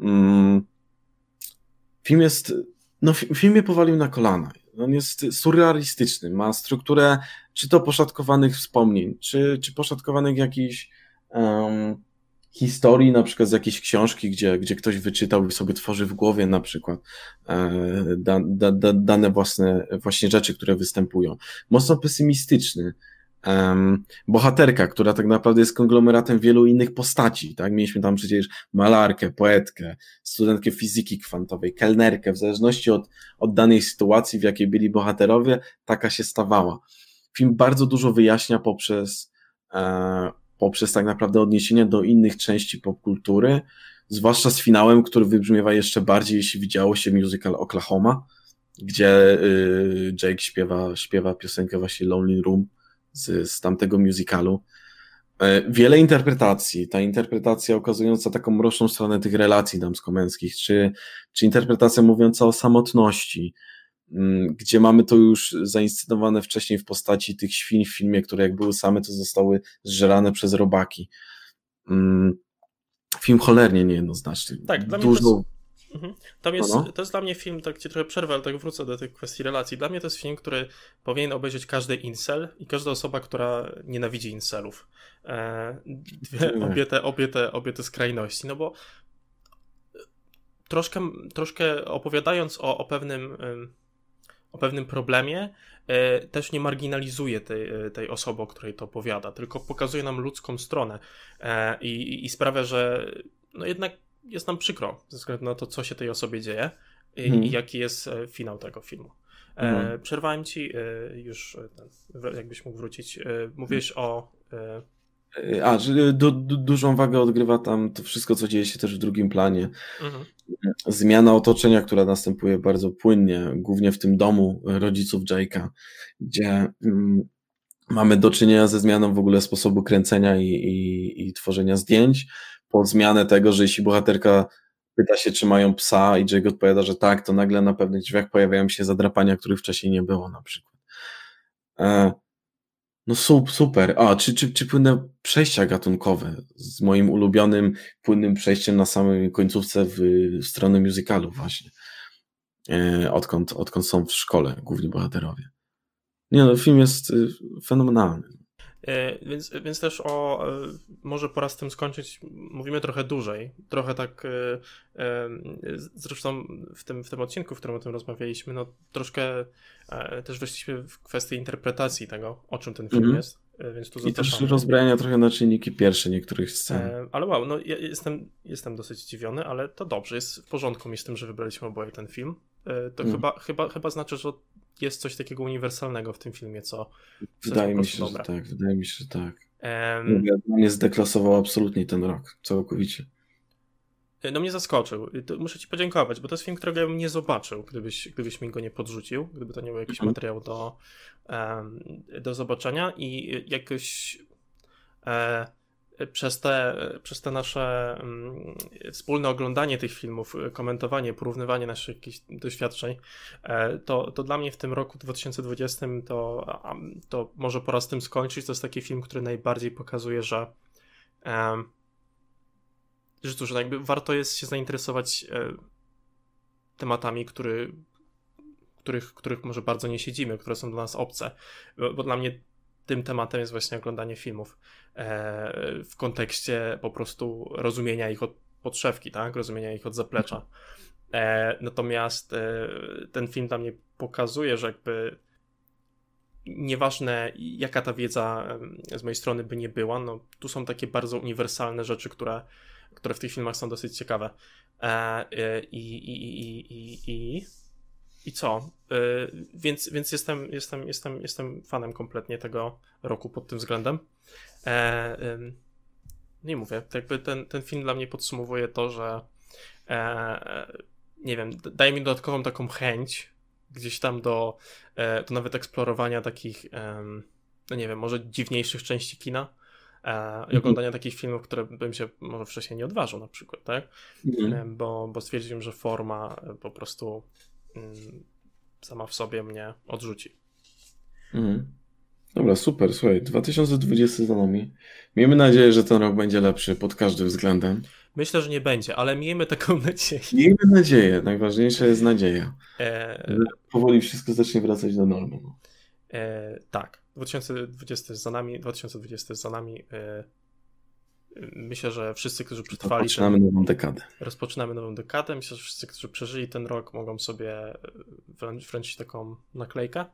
Mm. Film jest, no film mnie powalił na kolana. On jest surrealistyczny, ma strukturę czy to poszatkowanych wspomnień, czy, czy poszatkowanych jakichś um, historii, na przykład z jakiejś książki, gdzie, gdzie ktoś wyczytał i sobie tworzy w głowie na przykład e, da, da, da, dane własne właśnie rzeczy, które występują. Mocno pesymistyczny, um, bohaterka, która tak naprawdę jest konglomeratem wielu innych postaci, tak? Mieliśmy tam przecież malarkę, poetkę, studentkę fizyki kwantowej, kelnerkę, w zależności od, od danej sytuacji, w jakiej byli bohaterowie, taka się stawała. Film bardzo dużo wyjaśnia poprzez, e, poprzez tak naprawdę odniesienia do innych części popkultury, zwłaszcza z finałem, który wybrzmiewa jeszcze bardziej, jeśli widziało się musical Oklahoma, gdzie y, Jake śpiewa, śpiewa piosenkę właśnie Lonely Room, z, z tamtego musicalu. E, wiele interpretacji, ta interpretacja okazująca taką mroczną stronę tych relacji damsko-męskich, czy, czy interpretacja mówiąca o samotności, mm, gdzie mamy to już zainscenowane wcześniej w postaci tych świń w filmie, które jak były same, to zostały zżerane przez robaki. Mm, film cholernie niejednoznaczny. Tak, dla Dużo... mnie Mhm. Tam jest, no, no. To jest dla mnie film, tak ci trochę przerwę, ale tak wrócę do tych kwestii relacji. Dla mnie to jest film, który powinien obejrzeć każdy incel i każda osoba, która nienawidzi incelów. E, obie, te, obie, te, obie te skrajności, no bo troszkę, troszkę opowiadając o, o pewnym o pewnym problemie, e, też nie marginalizuje tej, tej osoby, o której to opowiada, tylko pokazuje nam ludzką stronę e, i, i sprawia, że no jednak jest nam przykro ze względu na to, co się tej osobie dzieje i, hmm. i jaki jest e, finał tego filmu. E, hmm. Przerwałem ci e, już, jakbyś mógł wrócić. Mówiłeś o. A, że du, du, dużą wagę odgrywa tam to wszystko, co dzieje się też w drugim planie. Mhm. Zmiana otoczenia, która następuje bardzo płynnie, głównie w tym domu rodziców Jake'a, gdzie mm, mamy do czynienia ze zmianą w ogóle sposobu kręcenia i, i, i tworzenia zdjęć, pod zmianę tego, że jeśli bohaterka pyta się, czy mają psa i Jake odpowiada, że tak, to nagle na pewnych drzwiach pojawiają się zadrapania, których wcześniej nie było na przykład. E, no super. A, czy, czy, czy płynne przejścia gatunkowe z moim ulubionym płynnym przejściem na samej końcówce w, w stronę musicalu właśnie. E, odkąd, odkąd są w szkole główni bohaterowie. Nie no, film jest y, fenomenalny. E, więc, więc też o, e, może po raz tym skończyć, mówimy trochę dłużej, trochę tak, e, zresztą w tym, w tym odcinku, w którym o tym rozmawialiśmy, no troszkę też weszliśmy w kwestię interpretacji tego, o czym ten film mm -hmm. jest. Więc tu I też rozbrajania trochę na czynniki pierwsze niektórych scen. Ale wow, no ja jestem, jestem dosyć zdziwiony, ale to dobrze, jest w porządku mi z tym, że wybraliśmy oboje ten film. To mm. chyba, chyba, chyba znaczy, że jest coś takiego uniwersalnego w tym filmie, co wydaje mi się, że tak, wydaje mi się, że tak. Um, mnie zdeklasował absolutnie ten rok, całkowicie. No mnie zaskoczył. Muszę ci podziękować, bo to jest film, którego ja bym nie zobaczył, gdybyś, gdybyś mi go nie podrzucił, gdyby to nie był jakiś mhm. materiał do, do zobaczenia i jakoś e, przez te, przez te nasze mm, wspólne oglądanie tych filmów, komentowanie, porównywanie naszych jakichś doświadczeń, e, to, to dla mnie w tym roku 2020 to, to może po raz tym skończyć. To jest taki film, który najbardziej pokazuje, że że jakby warto jest się zainteresować e, tematami, który, których, których może bardzo nie siedzimy, które są dla nas obce. Bo, bo dla mnie tym tematem jest właśnie oglądanie filmów e, w kontekście po prostu rozumienia ich od podszewki, tak? Rozumienia ich od zaplecza. E, natomiast e, ten film dla mnie pokazuje, że jakby nieważne jaka ta wiedza z mojej strony by nie była, no tu są takie bardzo uniwersalne rzeczy, które, które w tych filmach są dosyć ciekawe. I, i, i, i, i i co? Yy, więc więc jestem, jestem, jestem, jestem fanem kompletnie tego roku pod tym względem. E, yy, nie mówię, jakby ten, ten film dla mnie podsumowuje to, że e, nie wiem, daje mi dodatkową taką chęć gdzieś tam do, e, do nawet eksplorowania takich, no nie wiem, może dziwniejszych części kina e, i mhm. oglądania takich filmów, które bym się może wcześniej nie odważył na przykład, tak? Mhm. Bo, bo stwierdziłem, że forma po prostu sama w sobie mnie odrzuci. Mhm. Dobra, super. Słuchaj, 2020 za nami. Miejmy nadzieję, że ten rok będzie lepszy pod każdym względem. Myślę, że nie będzie, ale miejmy taką [LAUGHS] nadzieję. Miejmy nadzieję. Najważniejsza jest nadzieja. E... Powoli wszystko zacznie wracać do normy. No. E... Tak. 2020 jest za nami. 2020 jest za nami. E... Myślę, że wszyscy, którzy przetrwali. Rozpoczynamy ten, nową dekadę. Rozpoczynamy nową dekadę. Myślę, że wszyscy, którzy przeżyli ten rok, mogą sobie wręczyć taką naklejkę.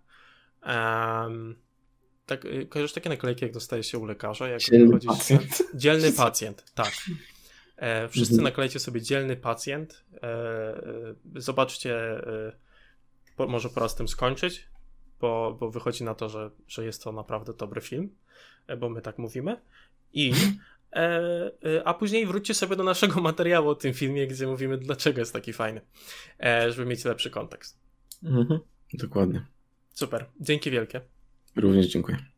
Um, tak, y, kojarzysz takie naklejki, jak dostaje się u lekarza? Jak dzielny pacjent. Dzielny pacjent, tak. E, wszyscy mhm. naklejcie sobie dzielny pacjent. E, e zobaczcie, e, po, może po raz tym skończyć, bo, bo wychodzi na to, że, że jest to naprawdę dobry film, e, bo my tak mówimy. I E, e, a później wróćcie sobie do naszego [LAUGHS] materiału o tym filmie, gdzie mówimy, dlaczego jest taki fajny, e, żeby mieć lepszy kontekst. Mhm, dokładnie. Super. Dzięki wielkie. Również dziękuję.